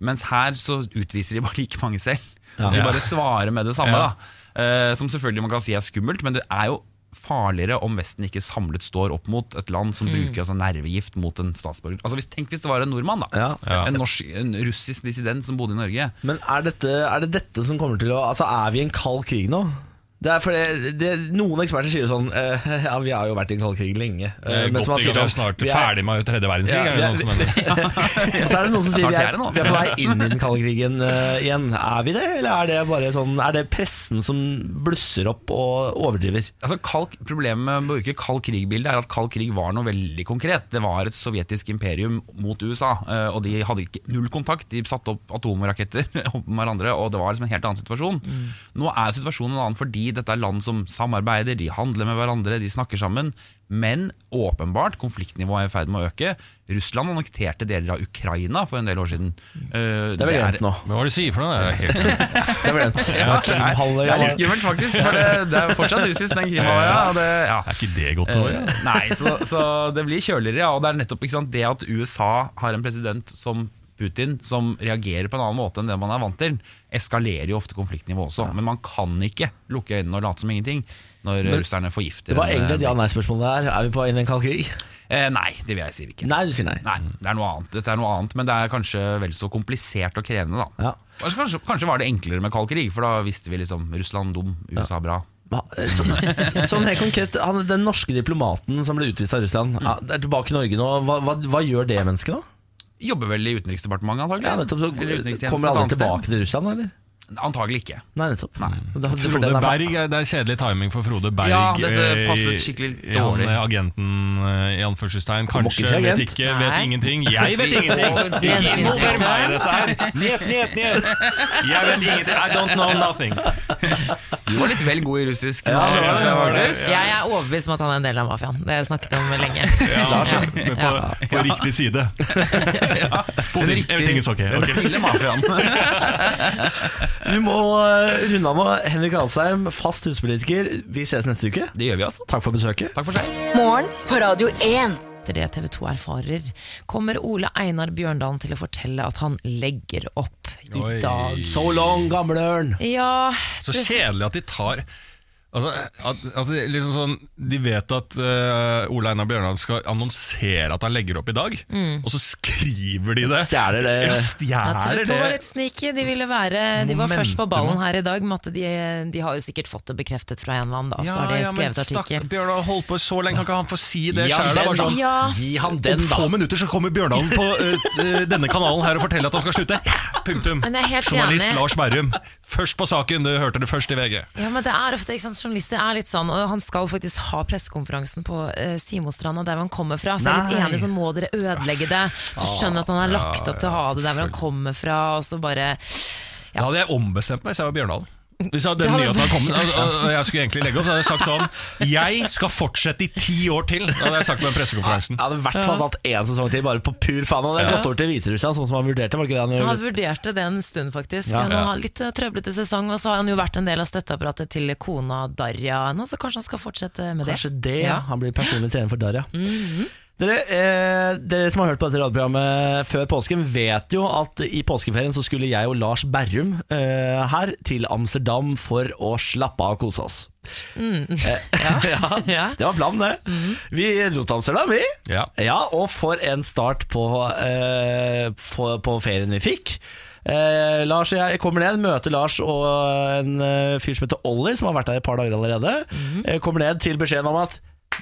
Mens her så utviser de bare like mange selv. Så de bare svarer med det samme. Ja. da Uh, Som selvfølgelig man kan si er skummelt, men det er jo farligere om Vesten ikke samlet står opp mot et land som bruker altså, nervegift mot en statsborger. Altså hvis, Tenk hvis det var en nordmann, da. Ja. Ja. En, norsk, en russisk dissident som bodde i Norge. Men er, dette, er det dette som kommer til å Altså, er vi i en kald krig nå? Det er fordi det, Noen eksperter sier sånn uh, *laughs* Ja, vi har jo vært i en kald krig lenge. Eh, men som man sier sånn, snart vi er- ferdig med tredje verdenskrig. Ja, er det noen som mener. *laughs* Så er det noen som sier vi er, vi er på vei *laughs* inn i den kalde krigen uh, igjen. Er vi det, eller er det bare sånn Er det pressen som blusser opp og overdriver? Altså, kald, problemet med å bruke kald krig-bildet er at kald krig var noe veldig konkret. Det var et sovjetisk imperium mot USA, og de hadde ikke null kontakt. De satte opp atomraketter med hverandre, og det var liksom en helt annen situasjon. Nå er situasjonen en annen fordi dette er land som samarbeider, de handler med hverandre, de snakker sammen. Men åpenbart, konfliktnivået er i ferd med å øke. Russland annekterte deler av Ukraina for en del år siden. Eh, Det er vel glemt nå. Hva var det du sier for noe? *laughs* Det er helt Det er. Ja, det er, det er litt skummelt, faktisk. For det, det er fortsatt russisk, den Krimhalvøya. Ja, Ja. Er ikke det godt å høre? Eh, Nei, så, så det blir kjøligere, ja. Og det er nettopp ikke sant, det at USA har en president som Putin, som reagerer på en annen måte enn det man er vant til, eskalerer jo ofte konfliktnivået også. Men man kan ikke lukke øynene og late som ingenting når Men russerne forgifter Det var egentlig et eh, ja-nei-spørsmål der. Er vi på inn i en kald krig? eh, Nei, det vil jeg si ikke. Nei, du sier nei. Nei, det er noe annet. Dette er noe annet, men det er kanskje vel så komplisert og krevende, da. Ja. Kanskje, kanskje, var det enklere med kald krig, for da visste vi liksom Russland dum, USA bra. Ja, *laughs* så, sånn helt konkret han, Den norske diplomaten som ble utvist av Russland, er tilbake i Norge nå. Hva, hva, hva gjør det mennesket nå? Jobber vel i Utenriksdepartementet, antagelig? Ja, nettopp, så Eller utenrikstjenesten Kommer et aldri annet sted. tilbake til Russland, eller? Antagelig ikke. Nei, nettopp. Nei. Da- Frode er- Berg, er- det er kjedelig timing for Frode Berg. Ja, dette eh, passet skikkelig i han, dårlig. eh, Agenten eh, i anførselstegn. Kanskje, ikke si agent. vet ikke, vet Nei. ingenting. Jeg vet *laughs* ingenting! Ikke involver meg i dette her! Njet, njet, njet! Jeg vet ingenting. I don't know nothing. Du var litt vel god i russisk. Ja, det var det, det, var det. Jeg er overbevist om at han er en del av mafiaen. Det har jeg snakket om lenge. Ja, men på, på riktig side. *laughs* På Den din, riktige- everything is okay. Den ok. snille mafiaen. *laughs* Vi må eh, runde av nå. Henrik Alsheim, fast huspolitiker. Vi ses neste uke. Det gjør vi, altså. Takk for besøket. Takk for seg. Morgen på Radio 1. Etter det TV 2 erfarer, kommer Ole Einar Bjørndalen til å fortelle at han legger opp i Oi. dag. So long, gamleørn. Ja, Så kjedelig at de tar Altså, at, at de, liksom sånn, de vet at uh, Ole Einar Bjørnland skal annonsere at han legger opp i dag, og så skriver de det. Stjeler det. Ja, Ja, TV 2 var litt sneaky. De ville være De var først på ballen her i dag. Måtte de, de har jo sikkert fått det bekreftet fra en eller annen, da. Så har de skrevet artikkel. Bjørndalen holdt på så lenge, kan ikke han få si det Ja, den, sånn, Ja. Gi han Om få da. minutter så kommer Bjørndalen på uh, denne kanalen her og forteller at han skal slutte. Punktum. Men jeg er helt Journalist enig. Lars Berrum. Først på saken, du hørte det først i VG. Ja, men det er ofte, ikke sant, Journalister er litt sånn, og han skal faktisk ha pressekonferansen på uh, Simostranda, der han kommer fra. Så jeg er litt enig, så må dere ødelegge det. Du skjønner at han har lagt opp til å ha det der hvor han kommer fra, og så bare Da hadde jeg ombestemt meg hvis jeg var Bjørndalen. Hvis jeg, den nyheten hadde kommet, og, jeg skulle egentlig legge opp, så hadde jeg sagt sånn Jeg skal fortsette i ti år til! Det hadde jeg sagt på den pressekonferansen. Jeg hadde i hvert fall hatt én sesong til, bare på pur faen. Han hadde gått over til Hviterussland, sånn som han vurderte. Var det ikke det han Han vurderte det en stund, faktisk. Ja. Han har litt eh, trøblete sesong, og så har han jo vært en del av støtteapparatet til kona Darja nå, så kanskje han skal fortsette med det. Kanskje det, Ja. ja. Han blir personlig trener for Darja. Dere, eh, dere som har hørt på dette radioprogrammet før påsken, vet jo at i påskeferien så skulle jeg og Lars Berrum eh, her til Amsterdam for å slappe av og kose oss. Eh, *laughs* *laughs* ja, Ja. det var planen, det. Vi dro til Amsterdam, vi. Ja. Ja, og for en start på, eh, på, på ferien vi fikk. Eh, Lars og jeg kommer ned, møter Lars og en eh, fyr som heter Ollie, som har vært der et par dager allerede. eh, kommer ned til beskjeden om at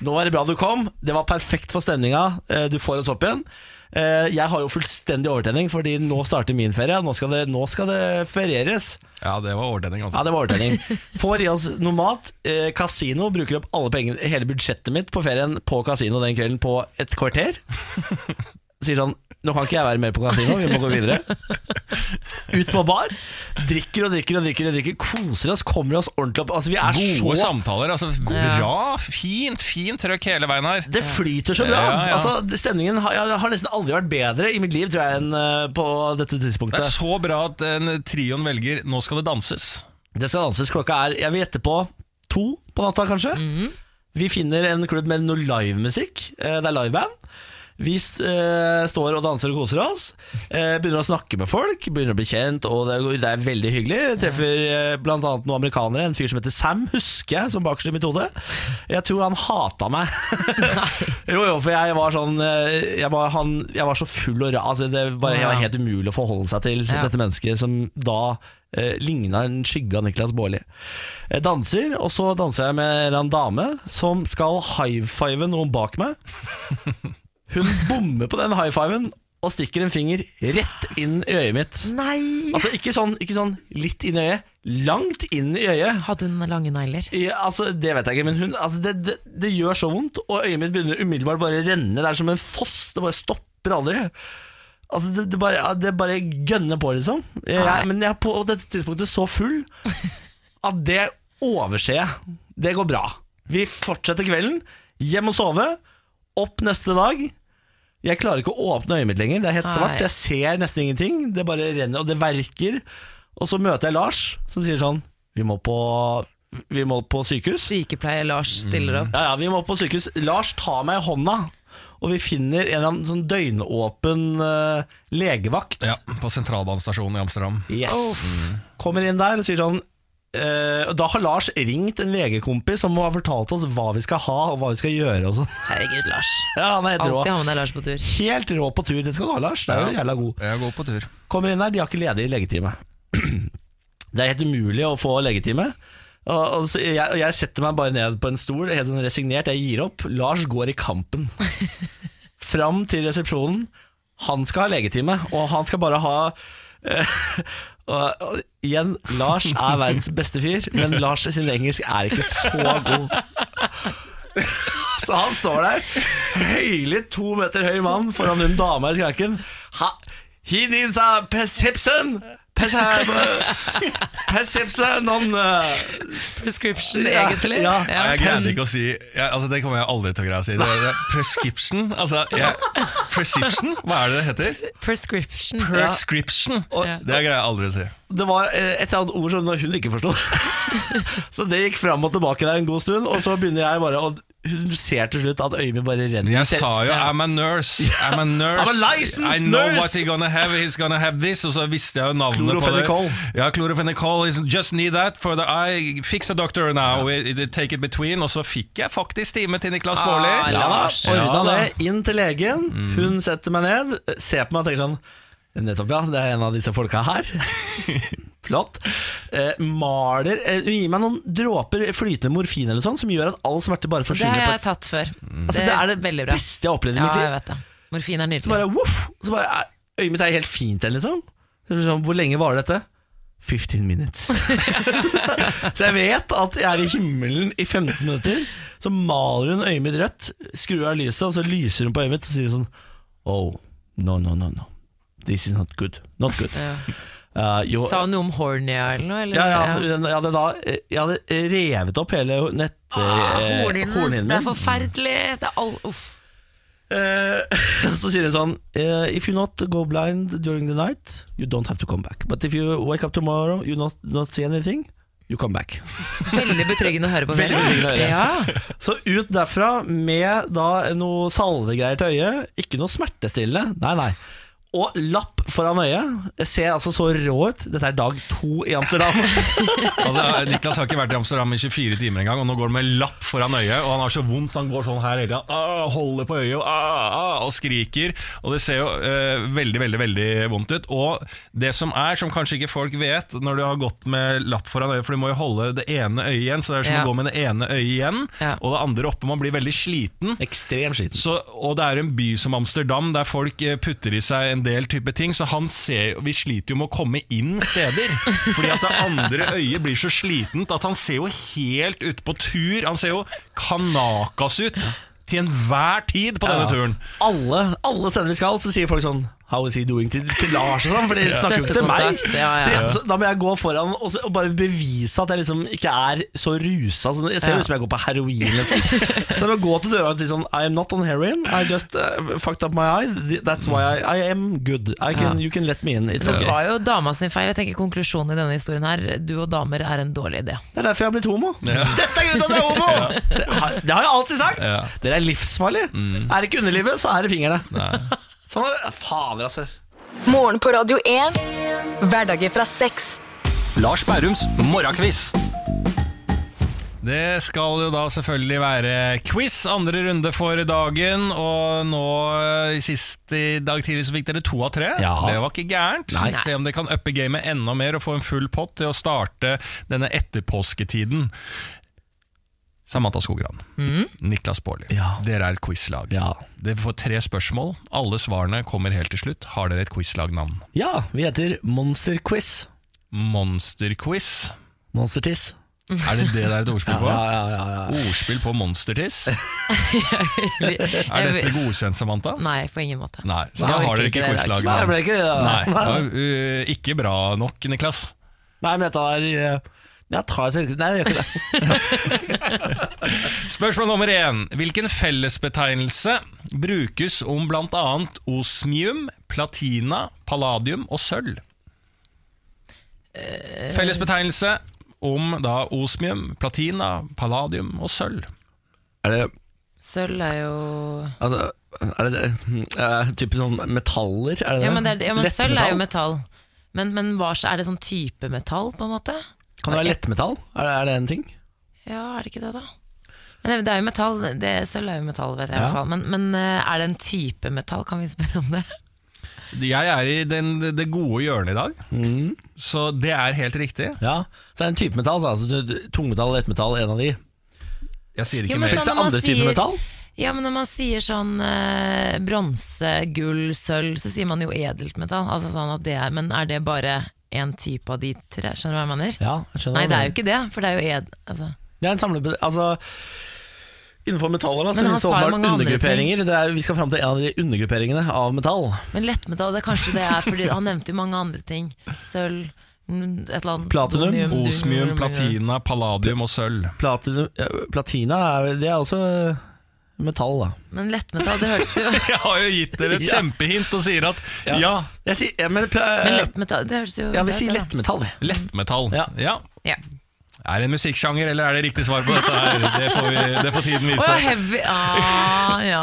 nå var det bra du kom, det var perfekt for stemninga, eh, du får oss opp igjen. Eh, jeg har jo fullstendig overtenning, fordi nå starter min ferie. Nå skal det, nå skal det ferieres. Ja, det var overtenning, Ja, altså. det var overtenning. Får i oss noe mat. Eh, kasino bruker opp alle pengene, hele budsjettet mitt på ferien på kasino den kvelden på et kvarter. *laughs* Sier sånn Nå kan ikke jeg være mer på kasino, vi må gå videre. *laughs* Ut på bar. Drikker og drikker og drikker, og drikker koser oss, kommer oss ordentlig opp. Altså, vi er Gode så samtaler. altså Bra, fint, fint trøkk hele veien her. det flyter så bra. Ja, ja. Altså, stemningen har, har nesten aldri vært bedre i mitt liv tror jeg, enn eh, på dette tidspunktet. Det er så bra at en trioen velger 'nå skal det danses'. Det skal danses. Klokka er jeg vil gjette på to på natta, kanskje. Vi finner en klubb med noe livemusikk. Eh, Det er liveband. Vi eh, står og danser og koser oss. Eh, begynner å snakke med folk, begynner å bli kjent, og det, det er veldig hyggelig. Treffer eh, annet noen amerikanere. En fyr som heter Sam, husker jeg, som bakerst i mitt hode. Jeg tror han hata meg. *laughs* jo, jo, for jeg var sånn eh, Jeg var, han, jeg var så full og ra. Altså, det var, jeg var helt umulig å forholde seg til Ja. dette mennesket som da eh, ligna en skygge av Niklas Baarli. Jeg danser, og så danser jeg med en dame som skal high-five noen bak meg. Hun bommer på den high-fiven og stikker en finger rett inn i øyet mitt. Nei! Altså ikke sånn, ikke sånn litt inn i øyet, langt inn i øyet. Hadde hun lange negler? Ja, altså, det vet jeg ikke, men hun, altså, det, det, det gjør så vondt, og øyet mitt begynner umiddelbart bare å renne. Det er som en foss, det bare stopper aldri. Altså, det, det, bare, det bare gønner på, liksom. Jeg, men jeg er på dette tidspunktet så full at det overser jeg. Det går bra. Vi fortsetter kvelden, hjem og sove, opp neste dag. Jeg klarer ikke å åpne øyet mitt lenger, det er helt svart. Jeg ser nesten ingenting, det bare renner, og det verker. Og så møter jeg Lars, som sier sånn Vi må på, vi må på sykehus. Sykepleier Lars stiller opp. Ja, ja, vi må på sykehus. Lars tar meg i hånda, og vi finner en eller annen sånn døgnåpen uh, legevakt. Ja, På sentralbanestasjonen i Amsterdam. Yes. Kommer inn der og sier sånn Da har Lars ringt en legekompis som har fortalt oss hva vi skal ha og hva vi skal gjøre. Og sånn. Herregud, Lars. *laughs* ja, han er helt rå. Ha med deg Lars på tur. Helt rå på tur. Det skal du ha, Lars. Det er jo Ja. jævla god. Jeg går på tur. Kommer inn der, de har ikke ledig legetime. *clears throat* Det er helt umulig å få legetime. Og, og så jeg, og jeg setter meg bare ned på en stol, helt sånn resignert. Jeg gir opp. Lars går i kampen. *laughs* Fram til resepsjonen. Han skal ha legetime, og han skal bare ha eh, *laughs* og, og, Igjen, Lars er verdens beste fyr, men Lars sin engelsk er ikke så god. Så han står der, høylytt to meter høy mann foran hun dama i skranken. He needs a perception! Perception on uh, Prescription, Ja, egentlig. ja. ja. jeg greide ikke å si jeg, altså, Det kommer jeg aldri til å greie å si. Det, det, prescription? Altså, jeg, prescription? Hva er det det heter? Prescription. Prescription? Og- Det greier jeg aldri å si. Det var et eller annet ord som hun ikke forsto. *laughs* Så det gikk fram og tilbake der en god stund, og så begynner jeg bare å Hun ser til slutt at øyet mitt bare renner. Jeg sa jo I'm a nurse. I'm a nurse. I'm a licensed I know nurse. what he's gonna have. He's gonna have this. Og så visste jeg jo navnet på det. Ja, chlorofenicol. Just need that for the eye. Fix a doctor now. We- Take it between. Og så fikk jeg faktisk time til Niklas Baarli. Ah, Ja, ordna Ja, det. Inn til legen. Hun setter meg ned, ser på meg og tenker sånn Nettopp, ja. Det er en av disse folka her. *laughs* Flott. Eh, maler eh, Gi meg noen dråper flytende morfin eller sånn, som gjør at all smerte bare Det har jeg tatt før. Altså, det er det veldig bra. beste jeg har opplevd i Ja, mitt jeg vet det. Morfin er Så nydelig. bare, woof, så bare Øyet mitt er helt fint igjen, liksom. Så det sånn, Hvor lenge varer dette? 15 minutes. *laughs* så jeg vet at jeg er i himmelen i 15 minutter. Så maler hun øyet mitt rødt, skrur av lyset, og så lyser hun på øyet mitt og sier sånn Oh, no, no, no, no. This is not good. Not good. Ja. Uh, jo, Sa hun noe om hornia eller noe? Eller? ja, ja, jeg hadde da Jeg hadde revet opp hele nett... Ah, eh, Hornhinnen. hornhinnen Det er forferdelig. Det er all, uff. Uh, *laughs* så sier hun sånn uh, If you not go blind during the night You don't have to come back But if you wake up tomorrow You not, not see anything you come back. Veldig betryggende å høre på. *laughs* Veldig betryggende å høre. Ja. Så ut derfra med da noe salvegreier til øyet. Ikke noe smertestillende. Nei, nei. Og lapp foran øyet. Jeg ser altså så rå ut. Dette er dag to i Amsterdam. *laughs* Altså, Niklas har ikke vært i Amsterdam i 24 timer engang, og nå går han med lapp foran øyet. Og han har så vondt, så han går sånn her hele tida. Ah, holder på øyet og, ah, ah, og skriker. Og det ser jo eh, veldig, veldig veldig vondt ut. Og det som er, som kanskje ikke folk vet når du har gått med lapp foran øyet, for du må jo holde det ene øyet igjen, så det er som Ja. å gå med det ene øyet igjen, Ja. og det andre oppe. Man blir veldig sliten. Ekstremt sliten. Så, og det er en by som Amsterdam der folk eh, putter i seg en del type ting, så han ser, vi sliter jo med å komme inn steder. Fordi at det andre øyet blir så slitent at han ser jo helt ute på tur. Han ser jo kanakas ut til enhver tid på denne turen. Alle, alle steder vi skal, så sier folk sånn How is he doing til, til Lars og sånn, for de snakker jo ikke til meg. Ja, ja. Så, jeg, så da må jeg gå foran og, så, og bare bevise at jeg liksom ikke er så rusa. Sånn. jeg ser jo Ja. ut som jeg går på heroin. Liksom. *laughs* Så jeg må gå til døra og si sånn I am not on heroin. I just uh, fucked up my eye. That's why I, I am good. I can, You can let me in. It's Det var jo dama sin feil. Jeg tenker Konklusjonen i denne historien her Du og damer er en dårlig idé. Det er derfor jeg har blitt homo. Dette er grunnen til at jeg er homo! *laughs* Det, har, det har jeg alltid sagt. Ja. Dere er livsfarlige. Er det ikke underlivet, så er det fingrene. Sånn er det. Fader, altså. Morgen på Radio 1. Hverdager fra seks. Lars Bærums morgenkviss. Det skal jo da selvfølgelig være quiz, andre runde for dagen. Og nå eh, sist i dag tidlig så fikk dere to av tre. Ja. Det var ikke gærent. Nei. Se om dere kan uppe gamet enda mer og få en full pott til å starte denne etterpåsketiden. Samantha Skogran, Niklas Baarli, Ja. dere er et quizlag. Ja. Dere får tre spørsmål. Alle svarene kommer helt til slutt. Har dere et quizlagnavn? Ja, vi heter Monster Quiz. Monsterquiz. Monstertiss. Er det det det er et ordspill på? Ja, ja, ja, ja. Ordspill på monstertiss? *laughs* Er dette godkjent, Samantha? Nei, på ingen måte. Nei, så da har dere ikke ikke det i quizlag. Nei, ikke var uh, ikke bra nok, Niklas. Nei, men dette er eh, Jeg tar et Nei, jeg gjør ikke det. *laughs* Spørsmål nummer én. Hvilken fellesbetegnelse brukes om bl.a. osmium, platina, palladium og sølv? Fellesbetegnelse om da osmium, platina, palladium og sølv. Er det Sølv er jo Altså, er det det eh, Type sånn metaller? Er det Ja, men, det er, ja, men sølv er jo metall. Men, men hva, er det sånn type metall, på en måte? Kan det være lettmetall? Er det, er det en ting? Ja, er det ikke det, da? Men det, er jo metall. Det, sølv er jo metall, vet jeg i Ja. hvert fall. Men, men eh, er det en type metall? Kan vi spørre om det? Jeg er i den, det gode hjørnet i dag, Mm. så det er helt riktig. Ja, så er det en type metall. Altså, tungmetall, lettmetall, en av de. Jeg sier ikke jo, mer. sånn- Fins det andre typer sier- metall? Ja, men når man sier sånn eh, bronse, gull, sølv, så sier man jo edelt metall. Altså sånn at det er, men er det bare en type av de tre? Skjønner du hva jeg mener? Ja, jeg skjønner Nei, det er jo ikke det, for det er jo ed... Altså. Det er en samle... Altså, innenfor metaller da, så Men finnes det åpenbart undergrupperinger. Det er, vi skal fram til en av de undergrupperingene av metall. Men lettmetall, det er kanskje det er fordi han nevnte jo mange andre ting. Sølv, et eller annet Platinum, donium, Osmium, dunium, platina, palladium og sølv. Platinum, ja, platina er, det er også metall, da. Men lettmetall, det høres jo *laughs* Jeg har jo gitt dere et Ja. kjempehint og sier at Ja. ja, Jeg sier, ja, men, Men lettmetall, det høres jo ja, vi sier lettmetall, vi. lettmetall. Ja. Ja. Ja. Er det en musikksjanger, eller er det riktig svar på dette? her? Det får, vi, det får tiden vise. Oh, heavy ah, ja.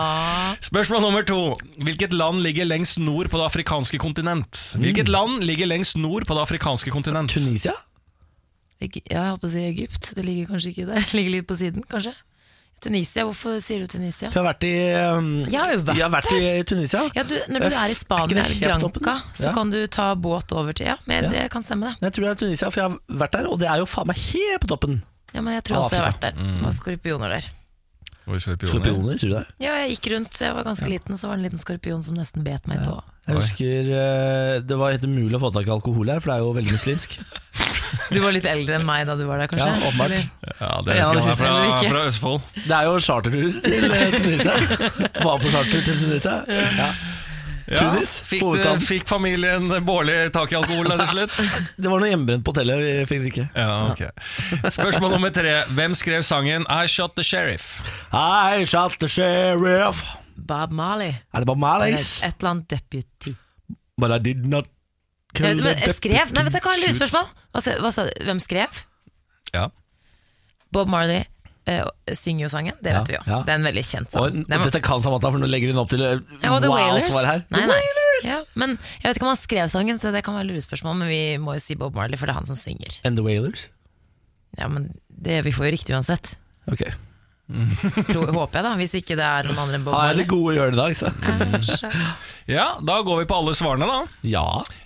Spørsmål nummer to. Hvilket land ligger lengst nord på det afrikanske kontinent? Hvilket land ligger lengst nord på det afrikanske kontinent? Tunisia? Ja, jeg holdt på å si Egypt. Det ligger kanskje ikke der. *laughs* Det ligger litt på siden, kanskje. Tunisia, hvorfor sier du Tunisia? Jeg har vært i um, Jeg har jo vært jeg har vært i Tunisia. Ja, du, når du Er er i Spania det eller helt toppen? Granca, så Ja. kan du ta båt over til Ja, men Ja. det kan stemme, det. Jeg tror det er Tunisia, for jeg har vært der, og det er jo faen meg helt på toppen. Ja, men jeg tror også jeg har vært der. Det var skorpioner der. Skorpioner. Skorpioner, sier du det? Ja, jeg gikk rundt, jeg var ganske liten, og så var det en liten skorpion som nesten bet meg i tåa. Jeg husker eh, Det var helt umulig å få tak i alkohol her, for det er jo veldig muslimsk. *laughs* Du var litt eldre enn meg da du var der, kanskje? Ja, åpenbart. Ja, det Ja, er det fra, fra Østfold. Det er jo chartertur til eh, Tunisia. Var på charter til Tunisia. Ja. Ja, Tunis, fikk, fikk familien Bårli tak i alkohol til slutt? *laughs* Det var noe hjemmebrent på hotellet, vi fikk drikke. Ja, okay. Spørsmål nummer tre. Hvem skrev sangen I Shot The Sheriff? I shot the sheriff. Bob Marley. Er det Bob Marley? Marleys? Et eller annet deputy. But I did not vet, men, jeg skrev Nei, vet du hva, lurespørsmål! Hva, hva? Hvem skrev? Ja. Bob Marley uh, synger jo sangen, det Ja, vet vi jo. ja. Det er en veldig kjent sang. Og, og dette kan Samantha, for nå legger hun opp til uh, Ja, wow-svar her. Nei, The nei. Wailers! Ja, men jeg vet ikke om han skrev sangen, så det kan være lurespørsmål, men vi må jo si Bob Marley, for det er han som synger. And The Wailers? Ja, men det, Vi får jo riktig uansett. Ok. *laughs* Tror, håper jeg, da. Hvis ikke det er noen andre enn Bob Han er det Marley. gode hjørnet i dag, så. Ja, Da går vi på alle svarene, da. Ja.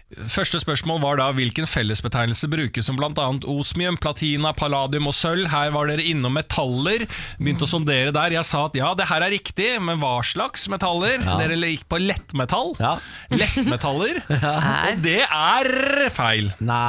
Første spørsmål var da hvilken fellesbetegnelse brukes som bl.a. osmium, platina, palladium og sølv. Her var dere innom metaller. Begynte å sondere der. Jeg sa at ja, det her er riktig, men hva slags metaller? Ja. Dere gikk på lettmetall. Ja. Lettmetaller. *laughs* ja. Og det er feil. Nei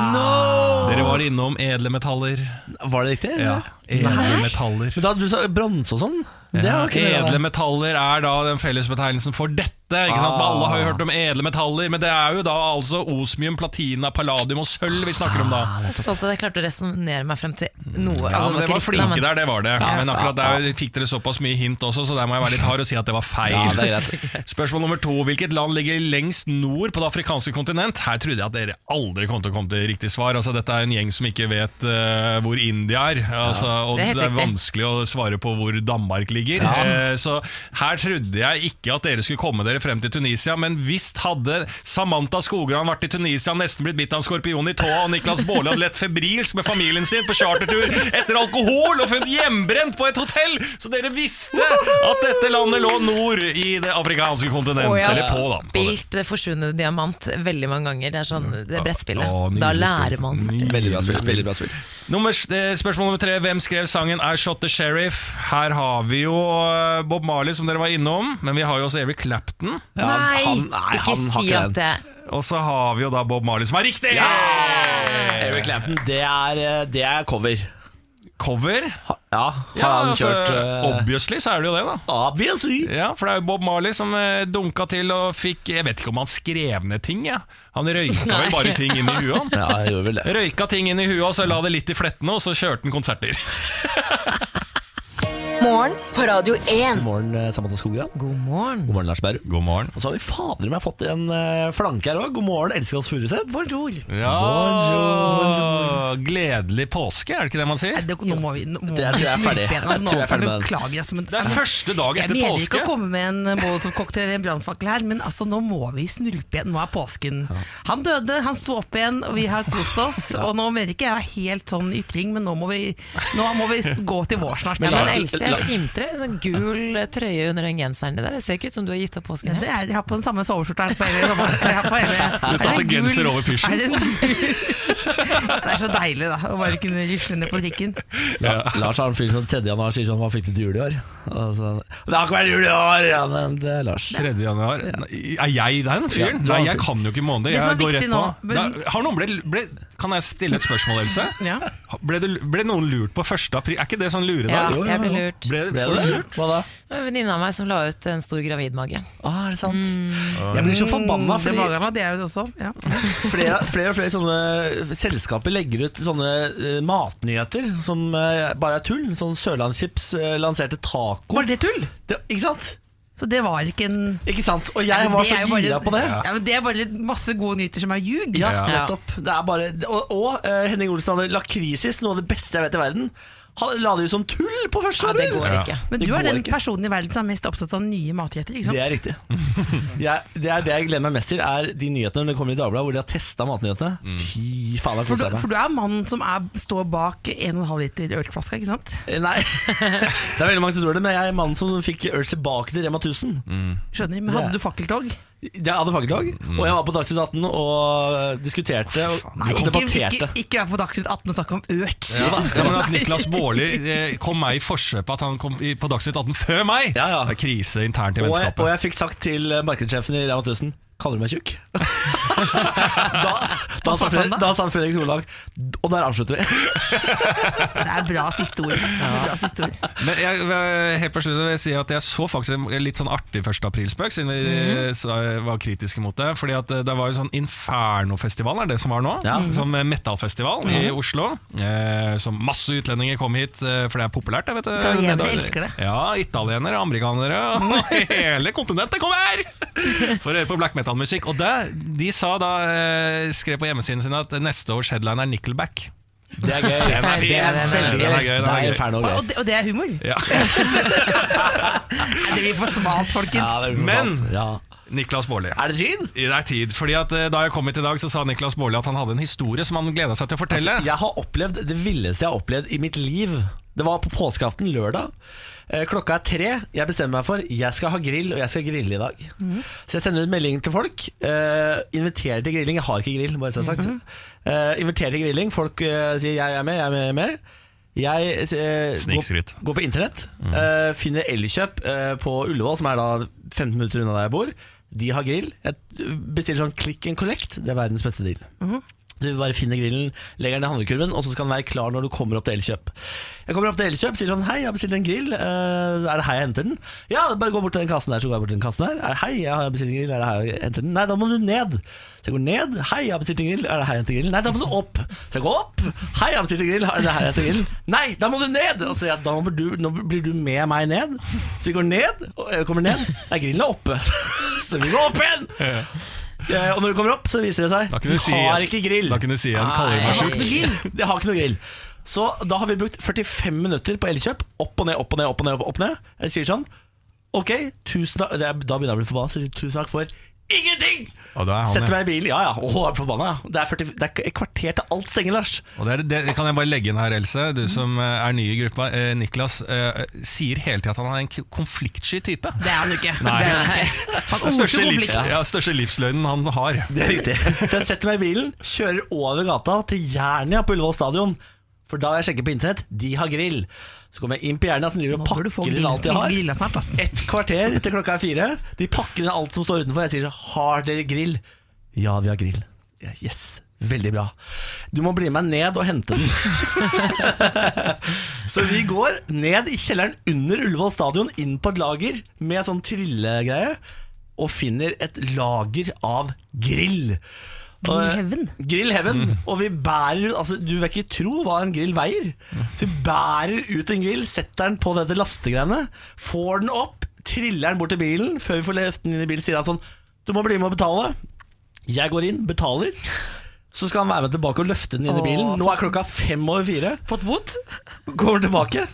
Dere var innom edle metaller. Var det riktig? Ja, edle metaller. Men da du sa bronse og sånn? Det Ja, det, edle metaller er da den fellesbetegnelsen for dette. Ikke sant? Ah. Alle har jo hørt om edle metaller, men det er jo da altså osmium, platina, palladium og sølv vi snakker om da. Jeg er stolt av jeg klarte å resonnere meg frem til noe. Ja, altså, men det Det var flinke men- der, det var det. Men akkurat der fikk dere såpass mye hint også, så der må jeg være litt hard og si at det var feil. Ja, det er greit. *laughs* Spørsmål nummer to. Hvilket land ligger lengst nord på det afrikanske kontinent? Her trodde jeg at dere aldri kom til å komme til riktig svar. Altså, dette er en gjeng som ikke vet uh, hvor India er. Altså, og Det er det er vanskelig å svare på hvor Danmark ligger. Eh, så her trodde jeg ikke at dere skulle komme dere frem til Tunisia, men visst hadde Samantha Skogran vært i Tunisia, nesten blitt bitt av en skorpion i tåa, og Niklas Baarli hadde lett febrilsk med familien sin på chartertur etter alkohol og funnet hjemmebrent på et hotell! Så dere visste at dette landet lå nord i det afrikanske kontinentet. Og jeg Eller har på, da. det. spilt eh, Forsvunnet diamant veldig mange ganger. Det er sånn, det er brettspillet. Å, da lærer man seg. Veldig bra spill. Veldig bra spill. Nummer, eh, spørsmål nummer tre. Hvem skrev sangen I Shot the Sheriff? Her har vi jo eh, Bob Marley, som dere var innom, men vi har jo også Eric Clapton. Ja, Nei, han- nei, ikke han har si ikke at det Og så har vi jo da Bob Marley, som er riktig! Eric Clampton, det er, eh, det er cover. Cover? Ha, ja, har Ja, han altså, kjørt uh, Obviously så er det jo det, da. Obviously. Ja, For det er jo Bob Marley som eh, dunka til og fikk Jeg vet ikke om han skrev ned ting, ja. Han røyka vel bare ting inn i huet. han. *laughs* Ja, jeg gjorde vel det. Røyka ting inn i huet, og så la det litt i flettene, og så kjørte han konserter. *laughs* Morgen på Radio 1. God morgen, eh, Samantha Skogran. God morgen. God morgen, Lars Berrum. God morgen. Og så har vi fader meg fått en eh, flanke her òg. God morgen, elsker oss Furuseth. Bonjour. Ja, Bonjour. Gledelig påske, er det ikke det man sier? Nei, det, nå må vi, nå må Det- tror jeg er ferdig. snurpe igjen, Jeg tror jeg er ferdig med den. Beklager, altså, men Det er første dag jeg etter mener påske. ikke å komme med en molotov-cocktail eller en brannfakkel her, men altså, nå må vi snurpe igjen. Nå er påsken. Han døde, han sto opp igjen, og vi har kost oss. *laughs* Og nå mener ikke jeg helt sånn ytring, men nå må vi, nå må vi gå til vår snart. Ja, men Else, la- en sånn gul trøye under den genseren Det, der. Det ser ikke ut som du har gitt opp påsken det helt. er, jeg har på den samme soveskjorta her på hele hele, Du tar er en en genser over pysjen. det *laughs* Det er så deilig da å bare kunne rusle ned på trikken. La, Lars har en fyr som 3. januar sier sånn Hva fikk du til jul i år? Altså, det har ikke vært jul i år! Ja, men det er Lars. 3. januar. Er jeg den fyren? Ja, Nei, jeg kan jo ikke måneder. Jeg går rett på. nå, men- Da, har noen ble, ble, kan jeg stille et spørsmål, Else? *laughs* Ja. Ble, det, ble noen lurt på 1. april? Er ikke det sånn luredag? Ja, jeg ble lurt. Ble, Ble det du lurt? Hva da? Var En venninne av meg som la ut en stor gravidmage. Ah, er det sant? Jeg blir så forbanna, Det fordi det er jo det også. Ja. *laughs* flere, flere og flere sånne selskaper legger ut sånne uh, matnyheter som uh, bare er tull. Sånn Sørlandschips uh, lanserte taco. Var det tull? Det, ikke sant? Så det var ikke en Ikke sant? Og jeg var så gira på det. Ja, men Det er bare litt masse gode nyheter som er ljug. Ja, Ja. nettopp. Det er bare, og og uh, Henning Olsen hadde lakrisis, noe av det beste jeg vet i verden. La det ut som tull på første Ja, det går ikke. Men du er den ikke. personen i verden som er mest opptatt av nye matgjeter, ikke sant? Det er riktig. *laughs* Jeg, det er det jeg gleder meg mest til, er de nyhetene når det kommer i Dagbladet, hvor de har testa matnyhetene. Fy faen, jeg For du, for du er mannen som er, står bak 1,5 liter ølflaske, ikke sant? Eh, Nei, *laughs* det er veldig mange som tror det, men jeg er mannen som fikk Urge tilbake til Rema 1000. Skjønner, men Hadde du fakkeltog? Jeg hadde fagdag, og jeg var på Dagsnytt 18 og diskuterte og Nei, debatterte. ikke, ikke vær på Dagsnytt 18 og snakke om ørt. Ja, ja, men at Niklas Baarli eh, kom meg i forskjøpet at han kom på Dagsnytt 18 før meg! Ja, ja. Det er krise internt i Og jeg, vennskapet. og jeg fikk sagt til markedssjefen i Rema 1000 Kaller du meg tjukk? *laughs* da, da, sa Fredrik, da sa Fredrik Solvang Og der avslutter vi. *laughs* Det er bra siste ord. Bra siste ord. Men jeg, eh, helt på slutt vil jeg si at jeg så faktisk en litt sånn artig 1. aprilspøk, siden vi Mhm. eh, var kritiske mot det. Fordi at eh, det var jo sånn Inferno-festival, er det som var nå? Ja. Mhm. Som eh, metallfestival i Oslo. Eh, som masse utlendinger kom hit, eh, for det er populært. Jeg vet, det. Italienere elsker det. Ja, italienere, amerikanere og *laughs* hele kontinentet kommer! For å høre på black metal-musikk. Og der, de sa da, eh, skrev på hjemmesiden sin at neste års headline er Nickelback. Det er gøy. Den er. Det er veldig Den er gøy. gøy, den er Det er inferno Og, gøy. og, det, og det er humor? Ja. *laughs* Det blir for smalt, folkens. Ja, det er Men- sant. ja. Niklas Baarli. Er det tid? Det er tid, fordi at eh, Da jeg kom hit i dag, så sa Niklas Baarli at han hadde en historie som han gleda seg til å fortelle. Altså, jeg har opplevd det villeste jeg har opplevd i mitt liv. Det var på påskeaften lørdag. Eh, Klokka er tre. Jeg bestemmer meg for jeg skal ha grill, og jeg skal grille i dag. Så jeg sender ut melding til folk. Uh, inviterer til grilling. Jeg har ikke grill, bare så sagt. Mm -hmm. uh, inviterer til grilling. Folk uh, sier 'jeg er med', 'jeg er med'. Jeg eh, Snikskryt. går, går på internett, eh, finner Elkjøp eh, på Ullevål, som er da 15 minutter unna der jeg bor. De har grill. Jeg bestiller sånn click and collect. Det er verdens beste deal. Du bare finner grillen, legger den i handlekurven, og så skal den være klar når du kommer opp til Elkjøp. Jeg kommer opp til Elkjøp, sier sånn Hei, jeg har bestilt en grill. Uh, er det her jeg henter den? Ja, bare gå bort til den kassen der. Så går jeg bort til den kassen der. Er, hei, jeg har bestilt en grill. Er det her jeg henter den? Nei, da må du ned. Så jeg går ned. Hei, jeg har bestilt en grill. Er det her jeg henter grillen? Nei, da må du opp. Så jeg går opp. Hei, jeg har bestilt en grill. Er det her jeg henter grillen? Nei, da må du ned. Og så da må du, nå blir du med meg ned. Så vi går ned, og jeg kommer ned. Nei, grillen er oppe. *laughs* Så vi går opp igjen. Eh, Og når du kommer opp, så viser det seg Da De kunne du si- har ikke grill. Da kunne du si han kaller meg Nei. sjuk. De har ikke noe grill. Så da har vi brukt 45 minutter på Elkjøp. Opp og ned, opp og ned, opp og ned. opp og ned Jeg sier sånn Ok, tusen takk det er, Da begynner jeg å bli forbanna. Så jeg sier tusen takk for ingenting! Og da er han, Setter meg i bilen. Ja ja, Åh, jeg er forbanna. ja. Det er, 40, det er et kvarter til alt stenger, Lars. Og det, er, det kan jeg bare legge inn her, Else. Du som eh, er ny i gruppa. Eh, Niklas eh, sier hele tida at han er en konfliktsky type. Det er han ikke. Nei. Det er, *laughs* han Den største, livs, ja, største livsløgnen han har. Det er riktig. Så jeg setter meg i bilen, kjører over gata til Jernia på Ullevål stadion. For da har jeg sjekket på internett, de har grill. Så kommer jeg inn på Jernia, som driver og pakker inn alt de har. snart. Et kvarter til klokka er fire. De pakker inn alt som står utenfor. Jeg sier har dere grill? Ja, vi har grill. Yes, veldig bra. Du må bli med ned og hente den. *laughs* så vi går ned i kjelleren under Ullevål stadion, inn på et lager med sånn trillegreie, og finner et lager av grill. Og- Grill heaven. Grill heaven. Og vi bærer altså, Du vil ikke tro hva en grill veier. Så vi bærer ut en grill, setter den på dette lastegreiene, får den opp, triller den bort til bilen. Før vi får løft den inn i bilen, sier han sånn Du må bli med og betale. Jeg går inn, betaler. Så skal han være med tilbake og løfte den inn i bilen. Nå er klokka fem over fire. Fått bot? Kommer tilbake.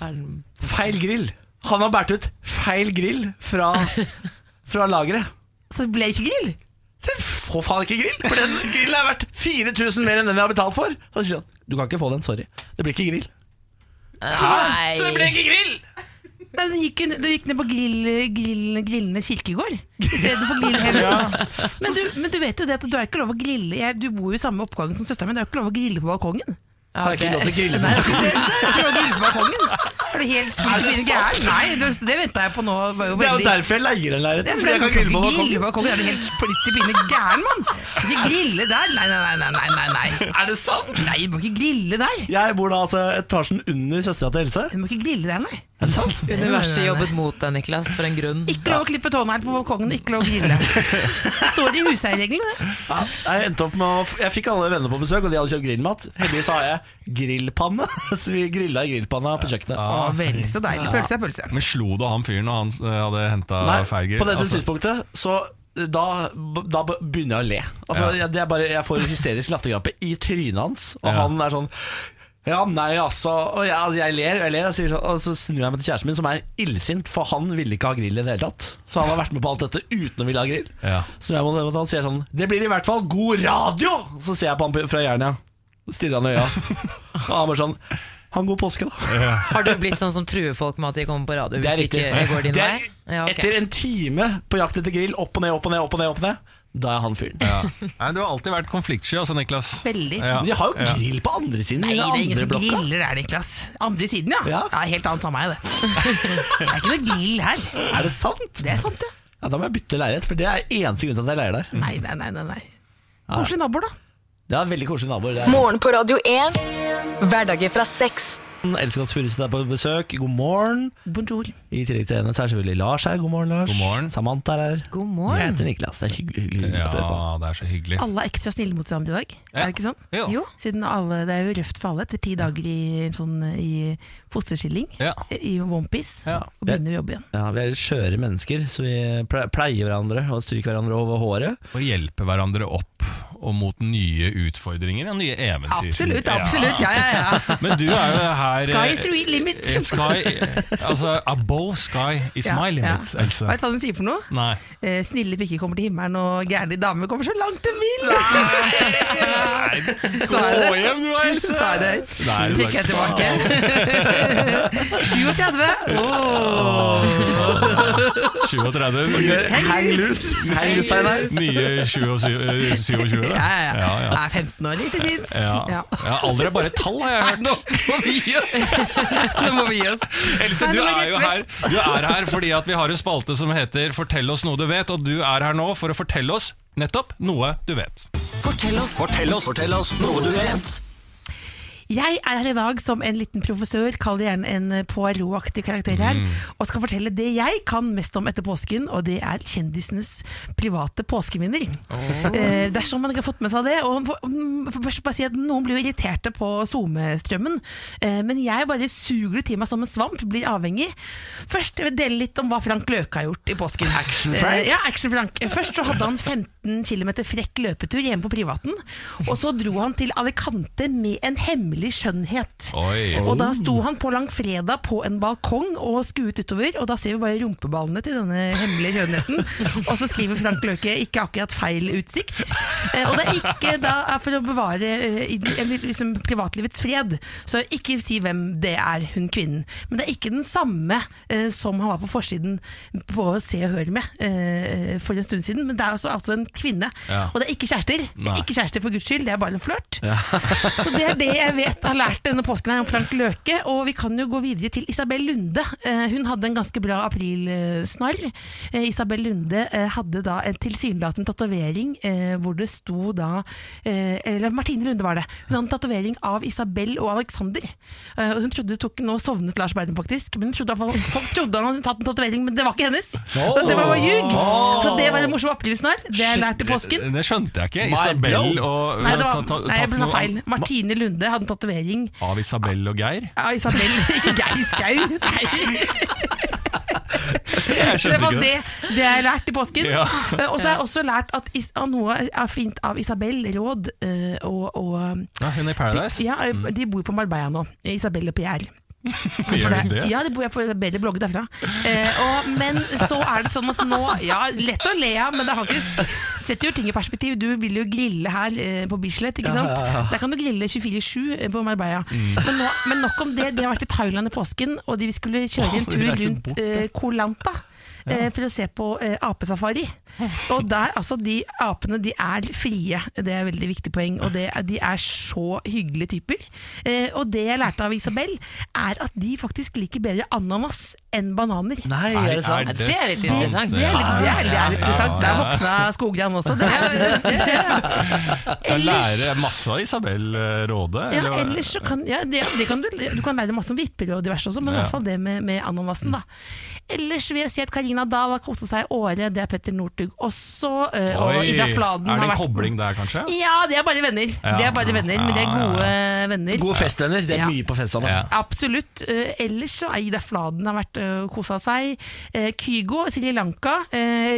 Feil grill. Han har båret ut feil grill fra, *laughs* fra lageret. Så det ble ikke grill? Får faen ikke grill, for den grillen er verdt 4000 mer enn den jeg har betalt for. Så sier han, du kan ikke få den, sorry. Det blir ikke grill. Så det ble ikke grill! Nei, det gikk, det gikk ned på grill, grill, Grillende kirkegård istedenfor grillheaven. *laughs* Men, du- men du vet jo det at du er ikke lov å grille jeg, Du bor jo i samme oppgang som søsteren min, du er ikke lov å grille på balkongen. Har jeg ikke lov til å grille meg? *laughs* er *laughs* å grille. Er du helt splitter gæren? Nei, det, det venta jeg på nå. Var jo Det er jo veldig... derfor jeg leier den Det leiligheten. er Fordi jeg kan grille på balkongen. balkongen. Er du helt splitter pinne gæren, mann? Ikke grille der. Nei, nei, nei. nei, nei, nei. *laughs* Er det sant? Nei, du må ikke grille der. Jeg bor da altså etasjen under søstera til Else. Du må ikke grille der, nei. Er det sant? Universet jobbet mot deg, Niklas, for en grunn. Ikke lov å klippe tånegl på balkongen, ikke lov å grille. Det står i huseierreglene, det. Ja, jeg endte opp med å f- Jeg fikk alle venner på besøk, og de hadde kjøpt grillmat. Heldigvis har jeg grillpanne, *laughs* så vi grilla i grillpanna på kjøkkenet. Ah, vel, så deilig. Pølse er pølse. Men slo du han fyren når han eh, hadde henta Feiger? på dette Altså, tidspunktet så da, da begynner jeg å le. Altså, Ja. jeg, det er bare, jeg får hysterisk latterkrampe i trynet hans, og Ja. han er sånn ja, nei, altså Og jeg, altså, jeg ler, jeg ler jeg sier sånn, og så snur jeg meg til kjæresten min, som er illsint, for han ville ikke ha grill i det hele tatt. Så han har vært med på alt dette uten å ville ha grill. Ja. Så jeg må, han sier sånn Det blir i hvert fall god radio! Så ser jeg på han fra Jernia. Stirrer han i øya. Og han bare sånn Ha en god påske, da. Har du blitt sånn som truer folk med at de kommer på radio hvis de ikke går din vei? Ja, okay. Etter en time på jakt etter grill, opp og ned, opp og ned, opp og ned, opp og ned da er han fyren. Ja. Nei, du har alltid vært konfliktsky, altså, Niklas. Veldig. Ja. Men de har jo grill på andre siden. Nei, det er ingen som blokka. griller der, Niklas. Andre siden, ja. Ja. ja helt annet samme meg, det. *laughs* Det er ikke noe grill her. Er det sant? Det er sant, ja. Ja, Da må jeg bytte leilighet, for det er eneste grunn til at jeg leier der. Nei, nei, nei. nei, nei. Koselige naboer, da. Det er veldig koselige naboer. Det er Morgen på Radio 1. Hverdager fra seks. Else Kåss Furuseth er på besøk. God morgen. Bonjour. I tillegg til henne så er selvfølgelig Lars her. God morgen, Lars. God morgen. Samantha er her. God Jeg morgen. heter Niklas. Det er hyggelig. hyggelig, hyggelig at du hører på. Ja, det er så hyggelig. Alle er ekstra snille mot hverandre i dag. Er det ikke sånn? Jo. Jo. Siden alle, Det er jo røft for alle etter ti dager i, sånn, i fosterskilling, Ja. i onepiece, Ja. og begynner å jobbe igjen. Ja, Vi er skjøre mennesker, så vi ple- pleier hverandre og stryker hverandre over håret. Og hjelpe hverandre opp. Og mot nye utfordringer og nye eventyr. Absolutt, absolutt. Ja, ja, ja. *laughs* Men du er jo her Sky is the real limit. eh, Sky, altså Above sky is my limit. Else. Vet du hva de sier for noe? Nei. Eh, snille pikker kommer til himmelen, og gærne damer kommer så langt de vil. Nei! Gå hjem du, Else! Så er det høyt. Er Trekker jeg tilbake. 37. Oh. 37. Nye, Hang loose, hang loose Steinar. nye 27, 27 det? Ja, ja, ja. ja, ja. Jeg er 15 år, ikke sinns. Ja. Ja. ja, alder er bare et tall, har jeg hørt. Nå *laughs* *laughs* må vi gi oss. Else, du er jo her, du er her fordi at vi har en spalte som heter Fortell oss noe du vet, og du er her nå for å fortelle oss nettopp noe du vet. Fortell oss. Fortell oss, fortell oss noe du vet. Jeg er her i dag som en liten professør, kall det gjerne en Poirot-aktig karakter her, og skal fortelle det jeg kan mest om etter påsken, og det er kjendisenes private påskeminner. Eh, dersom man ikke har fått med seg det, og for, mm, for bare si at noen blir irriterte på SoMe-strømmen, eh, men jeg bare suger det til meg som en svamp, blir avhengig. Først jeg vil dele litt om hva Frank Løke har gjort i påsken. Action-Frank? Eh, ja, Action-Frank. Først så hadde han 15 km frekk løpetur hjemme på privaten, og så dro han til Alicante med en hemmelig skjønnhet. Oi. Og da sto han på langfredag på en balkong og skuet utover, og da ser vi bare rumpeballene til denne hemmelige skjønnheten. *laughs* Og så skriver Frank Løke 'ikke akkurat feil utsikt'. Eh, og det er ikke da er for å bevare eh, liksom, privatlivets fred, så ikke si hvem det er, hun kvinnen. Men det er ikke den samme eh, som han var på forsiden på Se og Hør med eh, for en stund siden, men det er altså, altså en kvinne. Ja. Og det er ikke kjærester. Det er ikke kjærester for guds skyld, det er bare en flørt. *laughs* Så det er det jeg vet har lært denne påsken her om Frank Løke. Og vi kan jo gå videre til Isabel Lunde. Eh, hun hadde en ganske bra aprilsnarr. Eh, Isabel Lunde eh, hadde da en tilsynelatende tatovering hvor det sto da Eller Martine Lunde var det. Hun hadde en tatovering av Isabel og Alexander. Og hun trodde det tok Nå sovnet Lars Berden faktisk, men hun trodde, folk trodde han hadde tatt en tatovering, men det var ikke hennes. Oh, det var bare ljug! Så det var en morsom aprilsnarr. Det har jeg lært i påsken. Det skjønte jeg ikke. Isabel og Nei, det var, nei jeg tatt sa feil. Martine Lunde hadde en tatovering Av Isabel og Geir? Ja, Isabel, ikke Geir Skau. *laughs* Det var det, det. jeg lært i påsken. Ja. Eh, Og så har jeg også lært at is, noe er fint av Isabel Råd eh, og, og Ja, hun er i Paradise. ja, eh, De bor på Marbella nå, Isabel og Pierre. Gjør hun det? Ja, det bor jeg på bedre blogge derfra. Eh, og, men så er det sånn at nå Ja, lett å le av, men det er faktisk setter jo ting i perspektiv. Du vil jo grille her eh, på Bislett, ikke sant? Der kan du grille 24-7 på Marbella. Mm. Men, nå, men nok om det. De har vært i Thailand i påsken, og de skulle kjøre en tur rundt eh, Koh Lanta. Eh, For å se på eh, apesafari. *laughs* Og der, altså, de apene de er frie. Det er et veldig viktig poeng. Og det, de er så hyggelige typer. Eh, og det jeg lærte av Isabel, er at de faktisk liker bedre ananas enn bananer. Nei, er det sant? Ja, det er litt interessant. Det er litt, det er, det er litt interessant. Der våkna Skogran også. *laughs* Det er, ellers, lærer masse av Isabel eh, Råde. ja, ellers så kan ja, det, det kan du, du kan lære masse om vipper og diverse også, men i hvert fall det med, med ananasen. da Ellers vil jeg si at Karina Dahl har kosa seg i året. Det er Petter Northug også. eh, og Ida Fladen er det en vært kobling der, kanskje? Ja, de er bare venner. De er bare venner, Men de er gode venner. Gode festvenner. Det er Ja. mye på fest sammen. Ja. Absolutt. Uh, ellers så er Ida Fladen har vært uh, kosa seg. Uh, Kygo, Sri Lanka.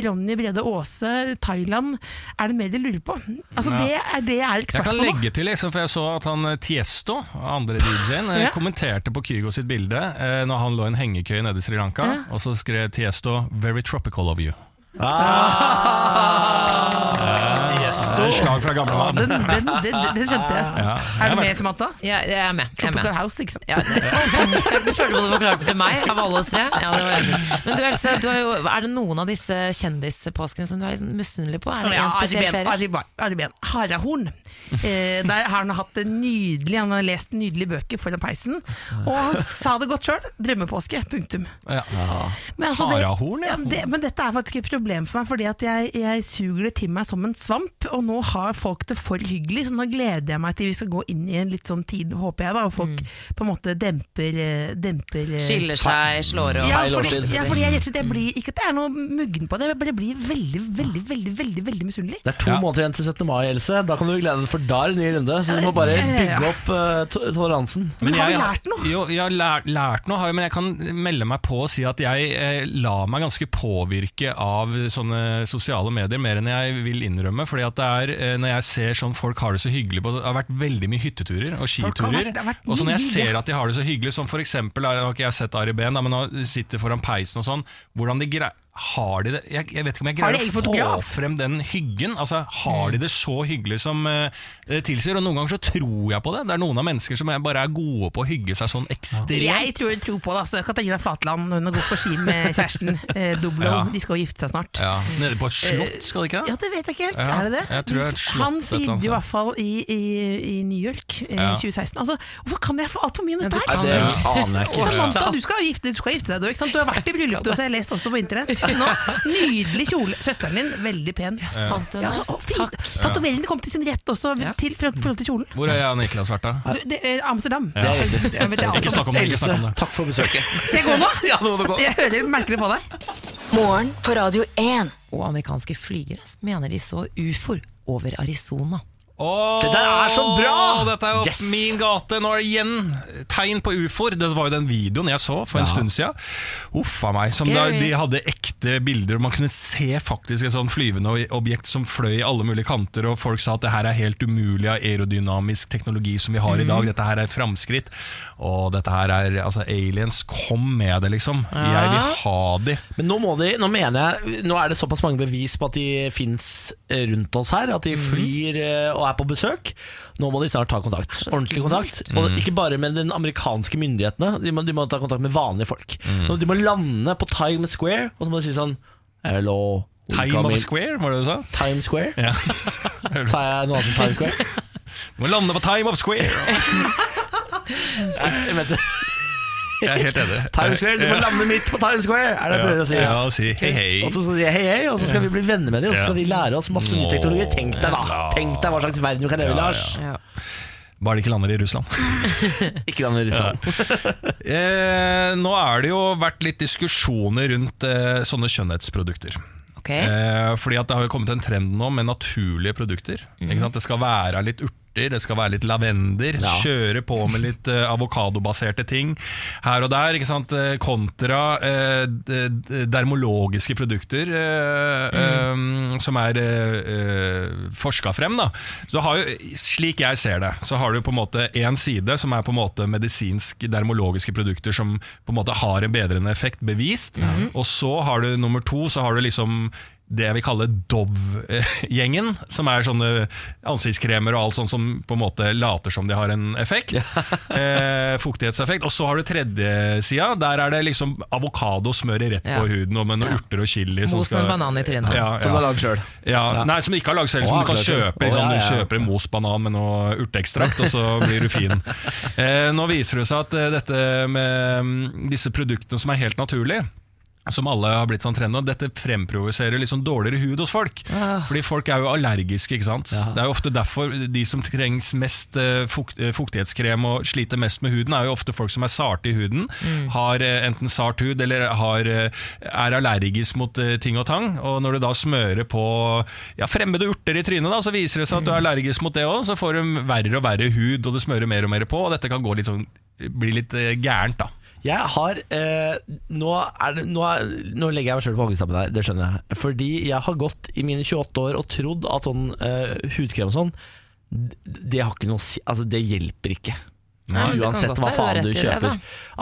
Ronny Brede Aase, Thailand. Er det mer de lurer på? Altså, Ja. Det er det jeg er ekspert kan Jeg kan legge til, liksom, for jeg så at han eh, Tiesto, andre DJ-en, eh, Ja. kommenterte på Kygo sitt bilde eh, når han lå i en hengekøye nede i Sri Lanka, Ja. Og så skrev Tiesto 'Very tropical of you'. Det er slag fra gamle Ja, mann. den, den, den, den skjønte jeg. Ja. Er du med, Samantha? Ja, jeg er med. Jeg er med. Tropical House, ikke sant? Ja, du føler du måtte forklare det til meg, av alle oss tre? Ja, det var. Men du Else, du jo, er det noen av disse kjendispåskene som du er litt misunnelig på? Er det en spesiell Ari ferie? Ari Ba- Harahorn. Eh, der har han hatt det nydelig Han har lest nydelige bøker foran peisen. Og han sa det godt sjøl. Drømmepåske. Punktum. Ja. Men, altså, det, Harahorn, ja. det, men dette er faktisk et problem for meg, fordi at jeg, jeg suger det til meg som en svamp. Og nå har folk det for hyggelig, så nå gleder jeg meg til vi skal gå inn i en litt sånn tid, håper jeg, da, og folk på en måte demper, eh, demper eh, Skiller seg, slår over. ja, fordi, ja, fordi jeg rett og slett jeg blir Ikke at jeg er noe muggen på det, jeg bare blir veldig, veldig, veldig veldig, veldig misunnelig. Det er to Ja. måneder igjen til 17. mai, Else. Da kan du glede deg, for da er det ny runde. Så du må bare bygge opp uh, to- toleransen. Men har vi lært noe? Jo, jeg har lært, lært noe, men jeg kan melde meg på og si at jeg eh, lar meg ganske påvirke av sånne sosiale medier, mer enn jeg vil innrømme. Fordi at det er eh, når jeg ser sånn folk har det så hyggelig på Det har vært veldig mye hytteturer og skiturer. Og så når jeg ser at de har det så hyggelig, som for eksempel Nå har ikke jeg sett Ari Behn, men nå sitter foran peisen og sånn. Hvordan de greier har de det Jeg, jeg vet ikke om jeg greier å få frem den hyggen. Altså, Har de det så hyggelig som uh, det tilsier? Og Noen ganger så tror jeg på det. Det er noen av mennesker som bare er gode på å hygge seg sånn ekstremt. Jeg tror, tror på det. Altså. Katarina Flatland hun har gått på ski med *laughs* kjæresten eh, Doblo. Ja. De skal jo gifte seg snart. Ja, Nede på et slott, skal de ikke Ja, det? det vet jeg ikke helt. Ja, er det det? det slott Han fridde i hvert fall i, i, i New York eh, i Ja. 2016. Altså, hvorfor kan jeg få altfor mye om dette her? Ja, Det aner jeg ikke. Samantha, du skal gifte, du skal gifte deg, du, ikke sant? Du har vært i bryllup, du, så jeg har lest også på internett. Nå, nydelig kjole. Søsteren din, veldig pen. Sant, Ja, så, og fin. Tatoveringene kom til sin rett også, Ja. til, forhold til kjolen. Hvor er jeg og Niklas vært da? Du, det er Amsterdam. Det er Ikke snakk om det. det Takk for besøket. Skal jeg gå nå? *laughs* Ja, nå må du gå. Jeg hører, merker det på deg. Morgen på Radio 1. Og amerikanske flygere mener de så ufoer over Arizona. Åh, Det der er så bra! Dette er jo Yes! min gate. Nå er det igjen tegn på ufoer. Det var jo den videoen jeg så for en stund siden. Uff a meg. Som da, de hadde ekte bilder, og man kunne se faktisk et sånn flyvende objekt som fløy i alle mulige kanter, og folk sa at det her er helt umulig av aerodynamisk teknologi som vi har i Mm. dag. Dette her er framskritt. Og dette her er Altså, aliens, kom med det, liksom. Jeg vil ha de. Men nå, må de, nå mener jeg Nå er det såpass mange bevis på at de fins rundt oss her. At de flyr eh, og er på besøk. Nå må de snart ta kontakt. Ordentlig kontakt. Og ikke bare med den amerikanske myndighetene. De må, de må ta kontakt med vanlige folk. Nå, de må lande på Times Square, og så må de si sånn Hello. Time of Square, var det du sa? Times Square? Ja. *laughs* Sa jeg noe annet enn Times Square? *laughs* Du må lande på Time of Square. *laughs* Jeg mente Jeg er helt enig. Times Square, Du må lande midt på Times Square! Er det det dere sier? Ja, og si hei, hei. Og så hei, hei, og så skal vi bli venner med dem, og så skal de lære oss masse ny teknologi. Tenk deg da Tenk deg hva slags verden du kan leve i, Lars. Ja. Bare de ikke lander i Russland. *laughs* Ikke lander i Russland. Eh, nå er det jo vært litt diskusjoner rundt eh, sånne skjønnhetsprodukter. Okay. Eh, fordi at det har jo kommet en trend nå med naturlige produkter. Ikke sant? Det skal være litt urter, det skal være litt lavender. Ja. Kjøre på med litt uh, avokadobaserte ting her og der. Ikke sant? Eh, kontra d- dermologiske produkter uh, mm. um, som er eh, forska frem. Da. Så har jo, slik jeg ser det, så har du på en måte én side som er på en måte medisinsk dermologiske produkter som på en måte har en bedrende effekt, bevist. Og så har du nummer to, så har du liksom det jeg vil kalle Dove-gjengen, *laughs* som er sånne ansiktskremer og alt sånt som på en måte later som de har en effekt. *laughs* eh, fuktighetseffekt. Og så har du tredje sida, der er det liksom avokado smør rett Ja. på huden, og med noen urter og chili. som Mos skal- en banan i trynet. Ja, Som du har lagd sjøl. Ja, Ja. Nei, som du ikke har lagd selv, som du kan kjøpe. Liksom, ja, ja. Du kjøper en mosbanan med noe urteekstrakt, og så *laughs* blir du fin. Eh, nå viser det seg at eh, dette med mm, disse produktene som er helt naturlige som alle har blitt sånn trende, Dette fremprovoserer sånn dårligere hud hos folk. Ah. Fordi folk er jo allergiske. ikke sant? Det er jo ofte derfor de som trengs mest eh, fukt, eh, fuktighetskrem og sliter mest med huden, er jo ofte folk som er sarte i huden. Har eh, enten sart hud eller har, er allergisk mot ting og tang. Og når du da smører på ja, fremmede urter i trynet, da, så viser det seg at du er allergisk mot det òg. Så får du verre og verre hud, og du smører mer og mer på. Og dette kan gå litt sånn, bli litt gærent, da. Jeg har eh, nå, det, nå, er, nå legger jeg meg sjøl på hoggestabben her, det skjønner jeg. Fordi jeg har gått i mine 28 år og trodd at sånn eh, hudkrem og sånn, det har ikke noe å si Altså, det hjelper ikke. Nei, Uansett hva faen du kjøper.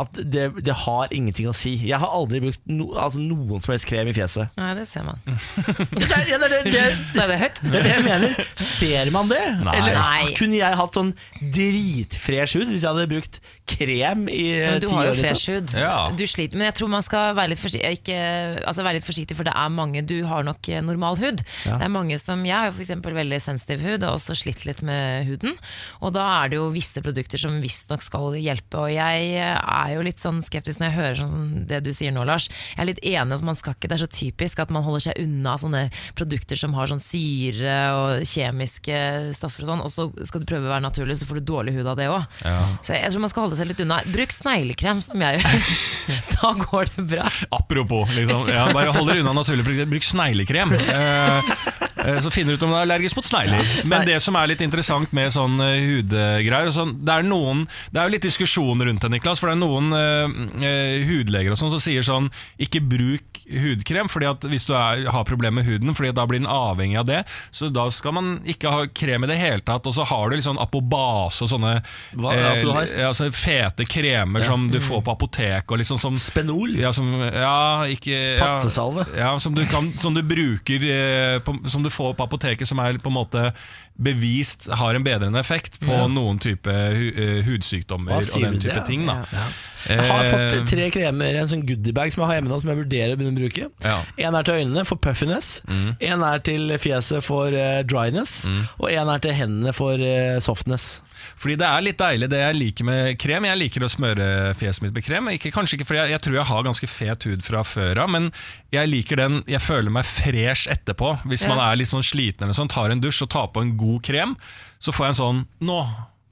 at det, det har ingenting å si. Jeg har aldri brukt no, altså noen som helst krem i fjeset. Nei, det ser man. *laughs* Det er, ja, det, det, det, sa jeg det høyt? det er det jeg mener. Ser man det? Nei. Eller kunne jeg hatt sånn dritfresh hud hvis jeg hadde brukt krem i ti Men du har jo år? liksom? fresh hud. Ja. Du sliter, men jeg tror man skal være litt, ikke, altså være litt forsiktig, for det er mange Du har nok eh, normal hud. Ja. Det er mange som Jeg har f.eks. veldig sensitiv hud, og også slitt litt med huden. Og da er det jo visse produkter som visstnok skal hjelpe. Og jeg eh, er jo litt sånn skeptisk når jeg hører sånn som det du sier nå, Lars. Jeg er litt enig at man skal ikke Det er så typisk at man holder seg unna sånne produkter som har sånn syre og kjemiske stoffer og sånn, og så skal du prøve å være naturlig, så får du dårlig hud av det òg. Så jeg tror man skal holde seg litt unna. Bruk sneglekrem, som jeg gjør. *laughs* da går det bra. Apropos, liksom. Ja, bare hold dere unna naturlige produkter. Bruk sneglekrem. Eh, Så finner du ut om du er allergisk mot snegler. Men det som er litt interessant med sånn eh, hudgreier sånn, det, er noen, det er jo litt diskusjon rundt det, Niklas. For det er noen eh, eh, hudleger og sånn som sier sånn Ikke bruk hudkrem fordi at hvis du er, har problemer med huden, Fordi da blir den avhengig av det. Så da skal man ikke ha krem i det hele tatt. Og så har du litt sånn apobase og sånne Hva er det du har? Eh, altså fete kremer som du får på apotek. Og liksom som Spenol? ja, som, ja, ikke ja, Pattesalve? Ja, som du, kan, som du bruker eh, på, Som du får på apoteket, som er på en måte bevist har en bedrende effekt på noen type hu, eh, hudsykdommer og den du type det? ting. Da. Jeg har Eh, fått tre kremer en sånn goodiebag som jeg har hjemme nå, som jeg vurderer å begynne å bruke. Ja. En er til øynene for puffiness, en er til fjeset for dryness, dryness, og en er til hendene for eh, softness. Fordi det er litt deilig det jeg liker med krem. Jeg liker å smøre fjeset mitt med krem. Ikke, kanskje ikke fordi jeg, jeg tror jeg har ganske fet hud fra før av, men jeg liker den Jeg føler meg fresh etterpå. Hvis man er litt sånn sliten eller sånn, tar en dusj og tar på en god krem, så får jeg en sånn Nå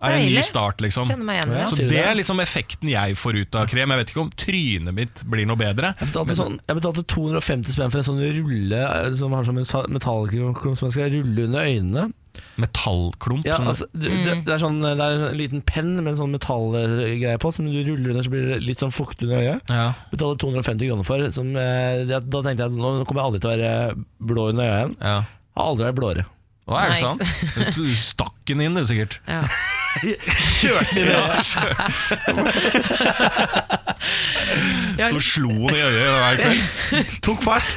er en ny start, liksom. Kjenner meg igjen i. Så det er liksom effekten jeg får ut av krem. Jeg vet ikke om trynet mitt blir noe bedre. Jeg betalte, sånn, jeg betalte 250 spenn for en sånn rulle som har sånn metallklump som jeg skal rulle under øynene. Metallklump. Ja, som- altså, du, det, det, er sånn, det er en liten penn med en sånn metallgreie på, som du ruller under, så blir det litt sånn fukt under øyet. ja. Betalte 250 kroner for. Som, eh, det, da tenkte jeg nå kommer jeg aldri til å være blå under øyet igjen. ja. Har aldri vært blåere. Hva er det sånn? Du stakk den inn, du, sikkert. *laughs* Ja. Kjørte inn i øyet. Sto og slo den i øyet hver kveld. Tok fart.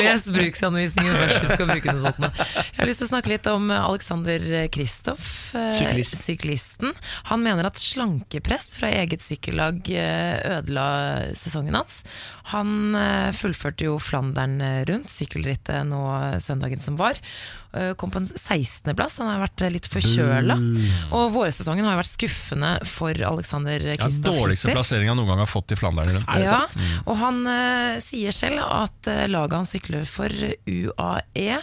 Les bruksanvisningen først hvis du skal bruke noe sånt. Jeg har lyst til å snakke litt om Alexander Kristoff, eh, Syklist. syklisten. Han mener at slankepress fra eget sykkellag eh, ødela sesongen hans. Han eh, fullførte jo Flandern rundt, sykkelrittet nå søndagen som var. Eh, Kom på en 16.-plass, han har vært litt forkjøla. Og vårsesongen har vært skuffende for Alexander Ja, Kristoff. dårligste plasseringa noen gang har fått i Flandern. Ja, og han uh, sier selv at uh, laget han sykler for, UAE,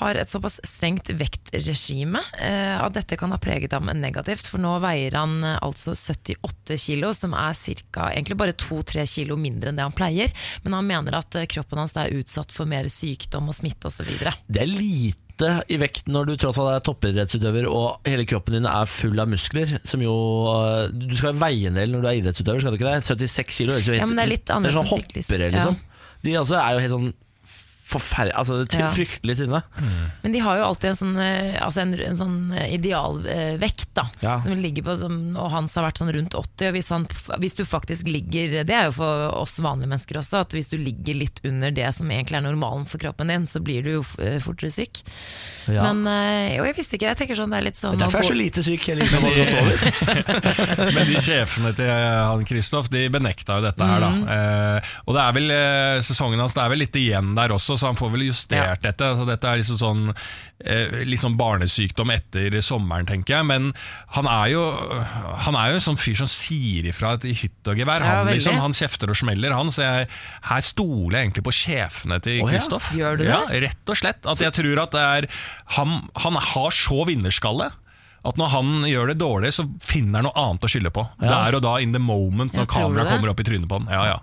har et såpass strengt vektregime uh, at dette kan ha preget ham negativt. For nå veier han eh, altså 78 kilo, som er cirka, egentlig bare 2-3 kilo mindre enn det han pleier. Men han mener at eh, kroppen hans er utsatt for mer sykdom og smitte osv. Det er lite i vekt når du tross alt er toppidrettsutøver og hele kroppen din er full av muskler. Som jo eh, Du skal veie en del når du er idrettsutøver, skal du ikke det? 76 kilo. høres jo helt- Ja, men det er litt annerledes sånn hoppere, liksom. De også er jo helt sånn forferdelig Altså ty- Ja. fryktelig tynne. Men de har jo alltid en sånn, eh, altså en, en sånn idealvekt, da. Ja. Som ligger på, som, og hans har vært sånn rundt 80. Og hvis, han, hvis du faktisk ligger Det er jo for oss vanlige mennesker også, at hvis du ligger litt under det som egentlig er normalen for kroppen din, så blir du jo f- fortere syk. Ja. Men eh, jo, jeg visste ikke. Jeg tenker sånn, det er litt sånn er Derfor er jeg å så lite syk. Jeg liksom har gått over. *laughs* Men de sjefene til han Kristoff De benekta jo dette her da eh, Og det er vel eh, sesongen hans Det er vel litt igjen der også Så han får vel justert dette Altså, dette er liksom sånn eh, sånn barnesykdom etter sommeren tenker jeg Men han er jo Han er jo en sånn fyr som sier ifra i hytt og gevær Ja, Han liksom, han kjefter og smeller han Så jeg, her stoler jeg egentlig på sjefene til ja. Kristoff det? Ja, rett og slett At jeg tror at det er Han, han har så vinnerskalle at når han gjør det dårlig, så finner han noe annet å skylde på. Der og da, in the moment, når Ja, kameraet kommer opp i trynet på han. Ja, ja.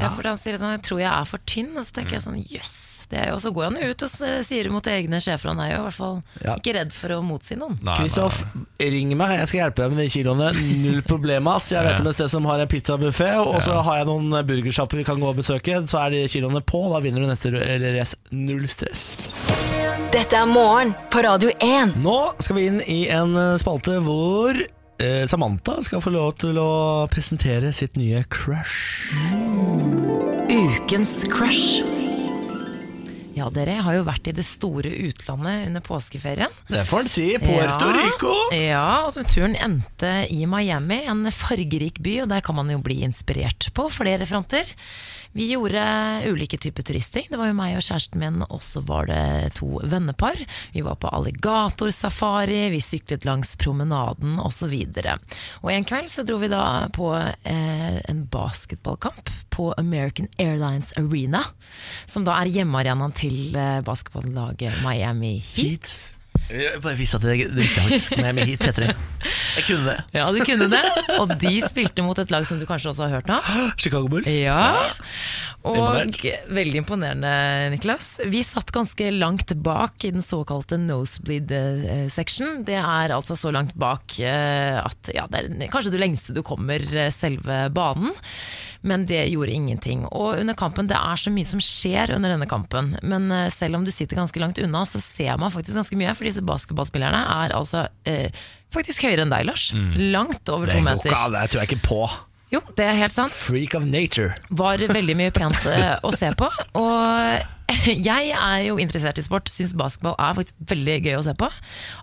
Ja, for han sier sånn, jeg tror jeg er for tynn, og så tenker jeg sånn, jøss. det er jo- Og så går han ut og sier mot egne sjefer, han er jo i hvert fall Ja. ikke redd for å motsi noen. Kristoff, ring meg, jeg skal hjelpe deg med de kiloene. Null problem. ass Jeg vet om et sted som har en pizzabuffé, og så har jeg noen burgersjapper vi kan gå og besøke. Så er de kiloene på, da vinner du neste race. Null stress. Dette er morgen på Radio 1. Nå skal vi inn i en eh, spalte hvor Samantha skal få lov til å presentere sitt nye crush. Ukens crush. Ja, dere har jo vært i det store utlandet under påskeferien. Det får en si. Puerto Ja. Rico. Ja, og turen endte i Miami, en fargerik by, og der kan man jo bli inspirert på flere fronter. Vi gjorde ulike typer turisting. Det var jo meg og kjæresten min, og så var det to vennepar. Vi var på alligatorsafari, vi syklet langs promenaden osv. Og en kveld så dro vi da på eh, en basketballkamp på American Airlines Arena, som da er hjemmearenaen til eh, basketballaget Miami Heat. Heat. Jeg bare visste at det, det visste jeg faktisk, men jeg heter det. Jeg kunne det. Ja, du kunne det. Og de spilte mot et lag som du kanskje også har hørt av. Chicago Bulls. Ja. Og Imponert. veldig imponerende, Niklas. Vi satt ganske langt bak i den såkalte nosebleed section. Det er altså så langt bak eh, at ja, det er kanskje det lengste du kommer eh, selve banen. Men det gjorde ingenting. Og under kampen, det er så mye som skjer under denne kampen. Men eh, selv om du sitter ganske langt unna, så ser man faktisk ganske mye. For disse basketballspillerne er altså eh, faktisk høyere enn deg, Lars. Langt over Det to meter. an, det tror jeg ikke på. Jo, det er helt sant Freak of nature. var veldig mye pent *laughs* eh, å se på. Og *laughs* jeg er jo interessert i sport, syns basketball er faktisk veldig gøy å se på.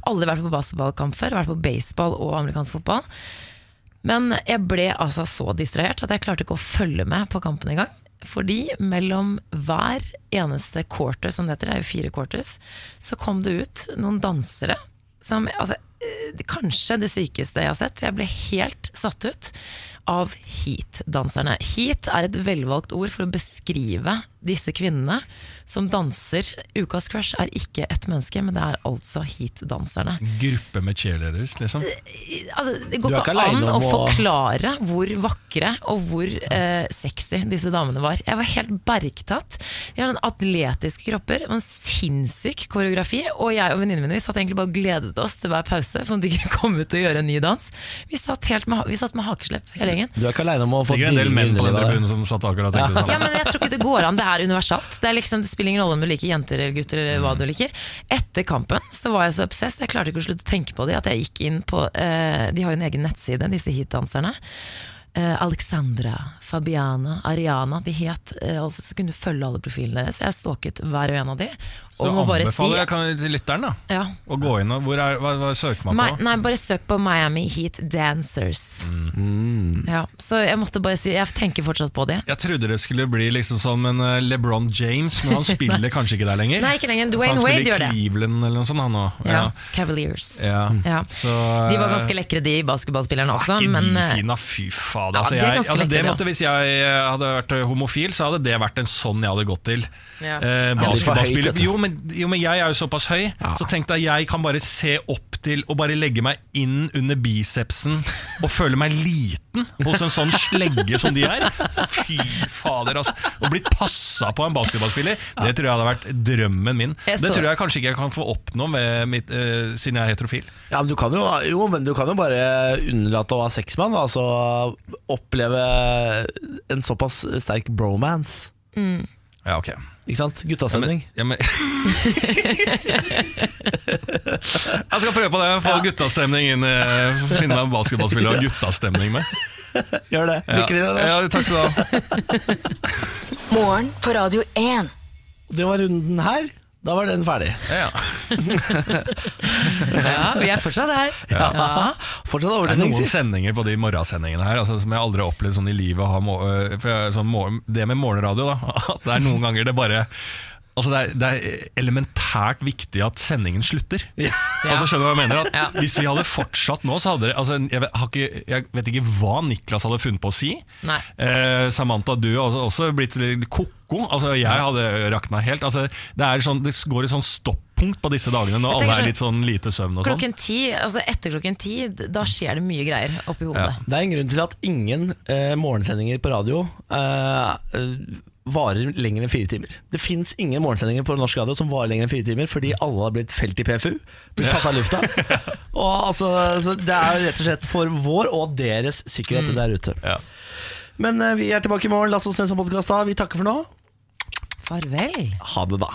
Aldri vært på basketballkamp før, vært på baseball og amerikansk fotball. Men jeg ble altså så distrahert at jeg klarte ikke å følge med på kampen engang. Fordi mellom hver eneste quarter, som det heter, det er jo fire quarters, så kom det ut noen dansere som altså, eh, Kanskje det sykeste jeg har sett. Jeg ble helt satt ut av heat-danserne. Heat er et velvalgt ord for å beskrive disse kvinnene som danser. Ukas crush er ikke ett menneske, men det er altså heat-danserne. Gruppe med cheerleaders, liksom. Altså, det går er ikke an å å- forklare hvor vakre og hvor eh, sexy disse damene var. Jeg var helt bergtatt. De har sånn atletiske kropper, og en sinnssyk koreografi. Og jeg og venninnene mine vi satt egentlig bare og gledet oss til hver pause for at de ikke kom ut og gjøre en ny dans. Vi satt, helt med, vi satt med hakeslepp hele gjengen. Du er ikke aleine om å få Sikkert en del dille menn på den tribunen som satt akkurat og tenkte *laughs* det Ja, men jeg tror ikke det går an. Det er universalt. Det, er liksom, det spiller ingen rolle om du liker jenter eller gutter eller hva du liker. Etter kampen så var jeg så obsessed, jeg klarte ikke å slutte å tenke på det, at jeg gikk inn på eh, De har jo en egen nettside, disse heatdanserne. Eh, Alexandra, Fabiana, Ariana. De het eh, altså, Så kunne du følge alle profilene deres. Jeg stalket hver og en av de. Så Og må bare si anbefaler jeg kan, til lytteren da ja. å gå inn og hvor er, hva, hva søker man Mi, på? nei, bare søk på Miami Heat Dancers. Mm. Ja, så jeg måtte bare si Jeg tenker fortsatt på det. Jeg trodde det skulle bli liksom som en eh, LeBron James, men han *laughs* spiller kanskje ikke der lenger. Nei, ikke lenger. Dwayne han Wade spiller gjør i det. Cleveland eller noe sånt, han nå. Ja, Cavaliers. Ja. Ja. Så, De var eh, ganske lekre, de basketballspillerne også. Er ikke Men de eh, fine. Fy fader. Ja, altså, de er jeg, altså, det måtte måtte, hvis jeg eh, hadde vært homofil, så hadde det vært en sånn jeg hadde gått til. Ja. Eh, Ja, er basketballspiller. jo, men, jo, men jeg er jo såpass høy, så tenk deg jeg kan bare se opp til og bare legge meg inn under bicepsen og føle meg liten hos en sånn slegge som de er. Fy fader, altså. Å bli passa på av en basketballspiller, det tror jeg hadde vært drømmen min. Det tror jeg kanskje ikke jeg kan få oppnå med mitt, eh, siden jeg er heterofil. Ja, men du kan jo, jo, men du kan jo bare unnlate å ha sex med han. Altså oppleve en såpass sterk bromance. Ja, ok. Ikke sant? Guttastemning. Ja, men, *laughs* jeg skal prøve på det. Få guttastemning inn. eh, Finne meg en basketballspiller og guttastemning med. Gjør det. Lykke til. Lars. Ja, takk skal du ha. Morgen på Radio 1. Det var runden her. Da var den ferdig. Ja. *laughs* ja, vi er fortsatt her. Ja. Fortsatt Det er noen sendinger på de morgensendingene her altså, som jeg aldri har opplevd sånn i livet. å ha må- øh, for jeg, sånn, det med morgenradio, da. *laughs* At det er noen ganger det bare Altså det, er, det er elementært viktig at sendingen slutter. Altså Skjønner du hva jeg mener? At Ja. Hvis vi hadde fortsatt nå, så hadde det altså, jeg, vet, har ikke, jeg vet ikke hva Niklas hadde funnet på å si. Nei. Eh, Samantha, du har også blitt litt ko-ko. Altså, jeg hadde rakna helt. Altså, det, er sånn, det går et sånn stoppunkt på disse dagene når alle er sånn- litt sånn lite søvn og sånn. Klokken ti, altså etter klokken ti, da skjer det mye greier oppi hodet. Ja. Det er en grunn til at ingen eh, morgensendinger på radio eh, eh, varer lenger enn fire timer. Det fins ingen morgensendinger på norsk radio som varer lenger enn fire timer, fordi alle har blitt felt i PFU. Blitt tatt av lufta. *laughs* Og altså, så det er rett og slett for vår og deres sikkerhet der ute. Ja. Men eh, vi er tilbake i morgen. La oss ned som podkast da. Vi takker for nå. Farvel. Ha det, da.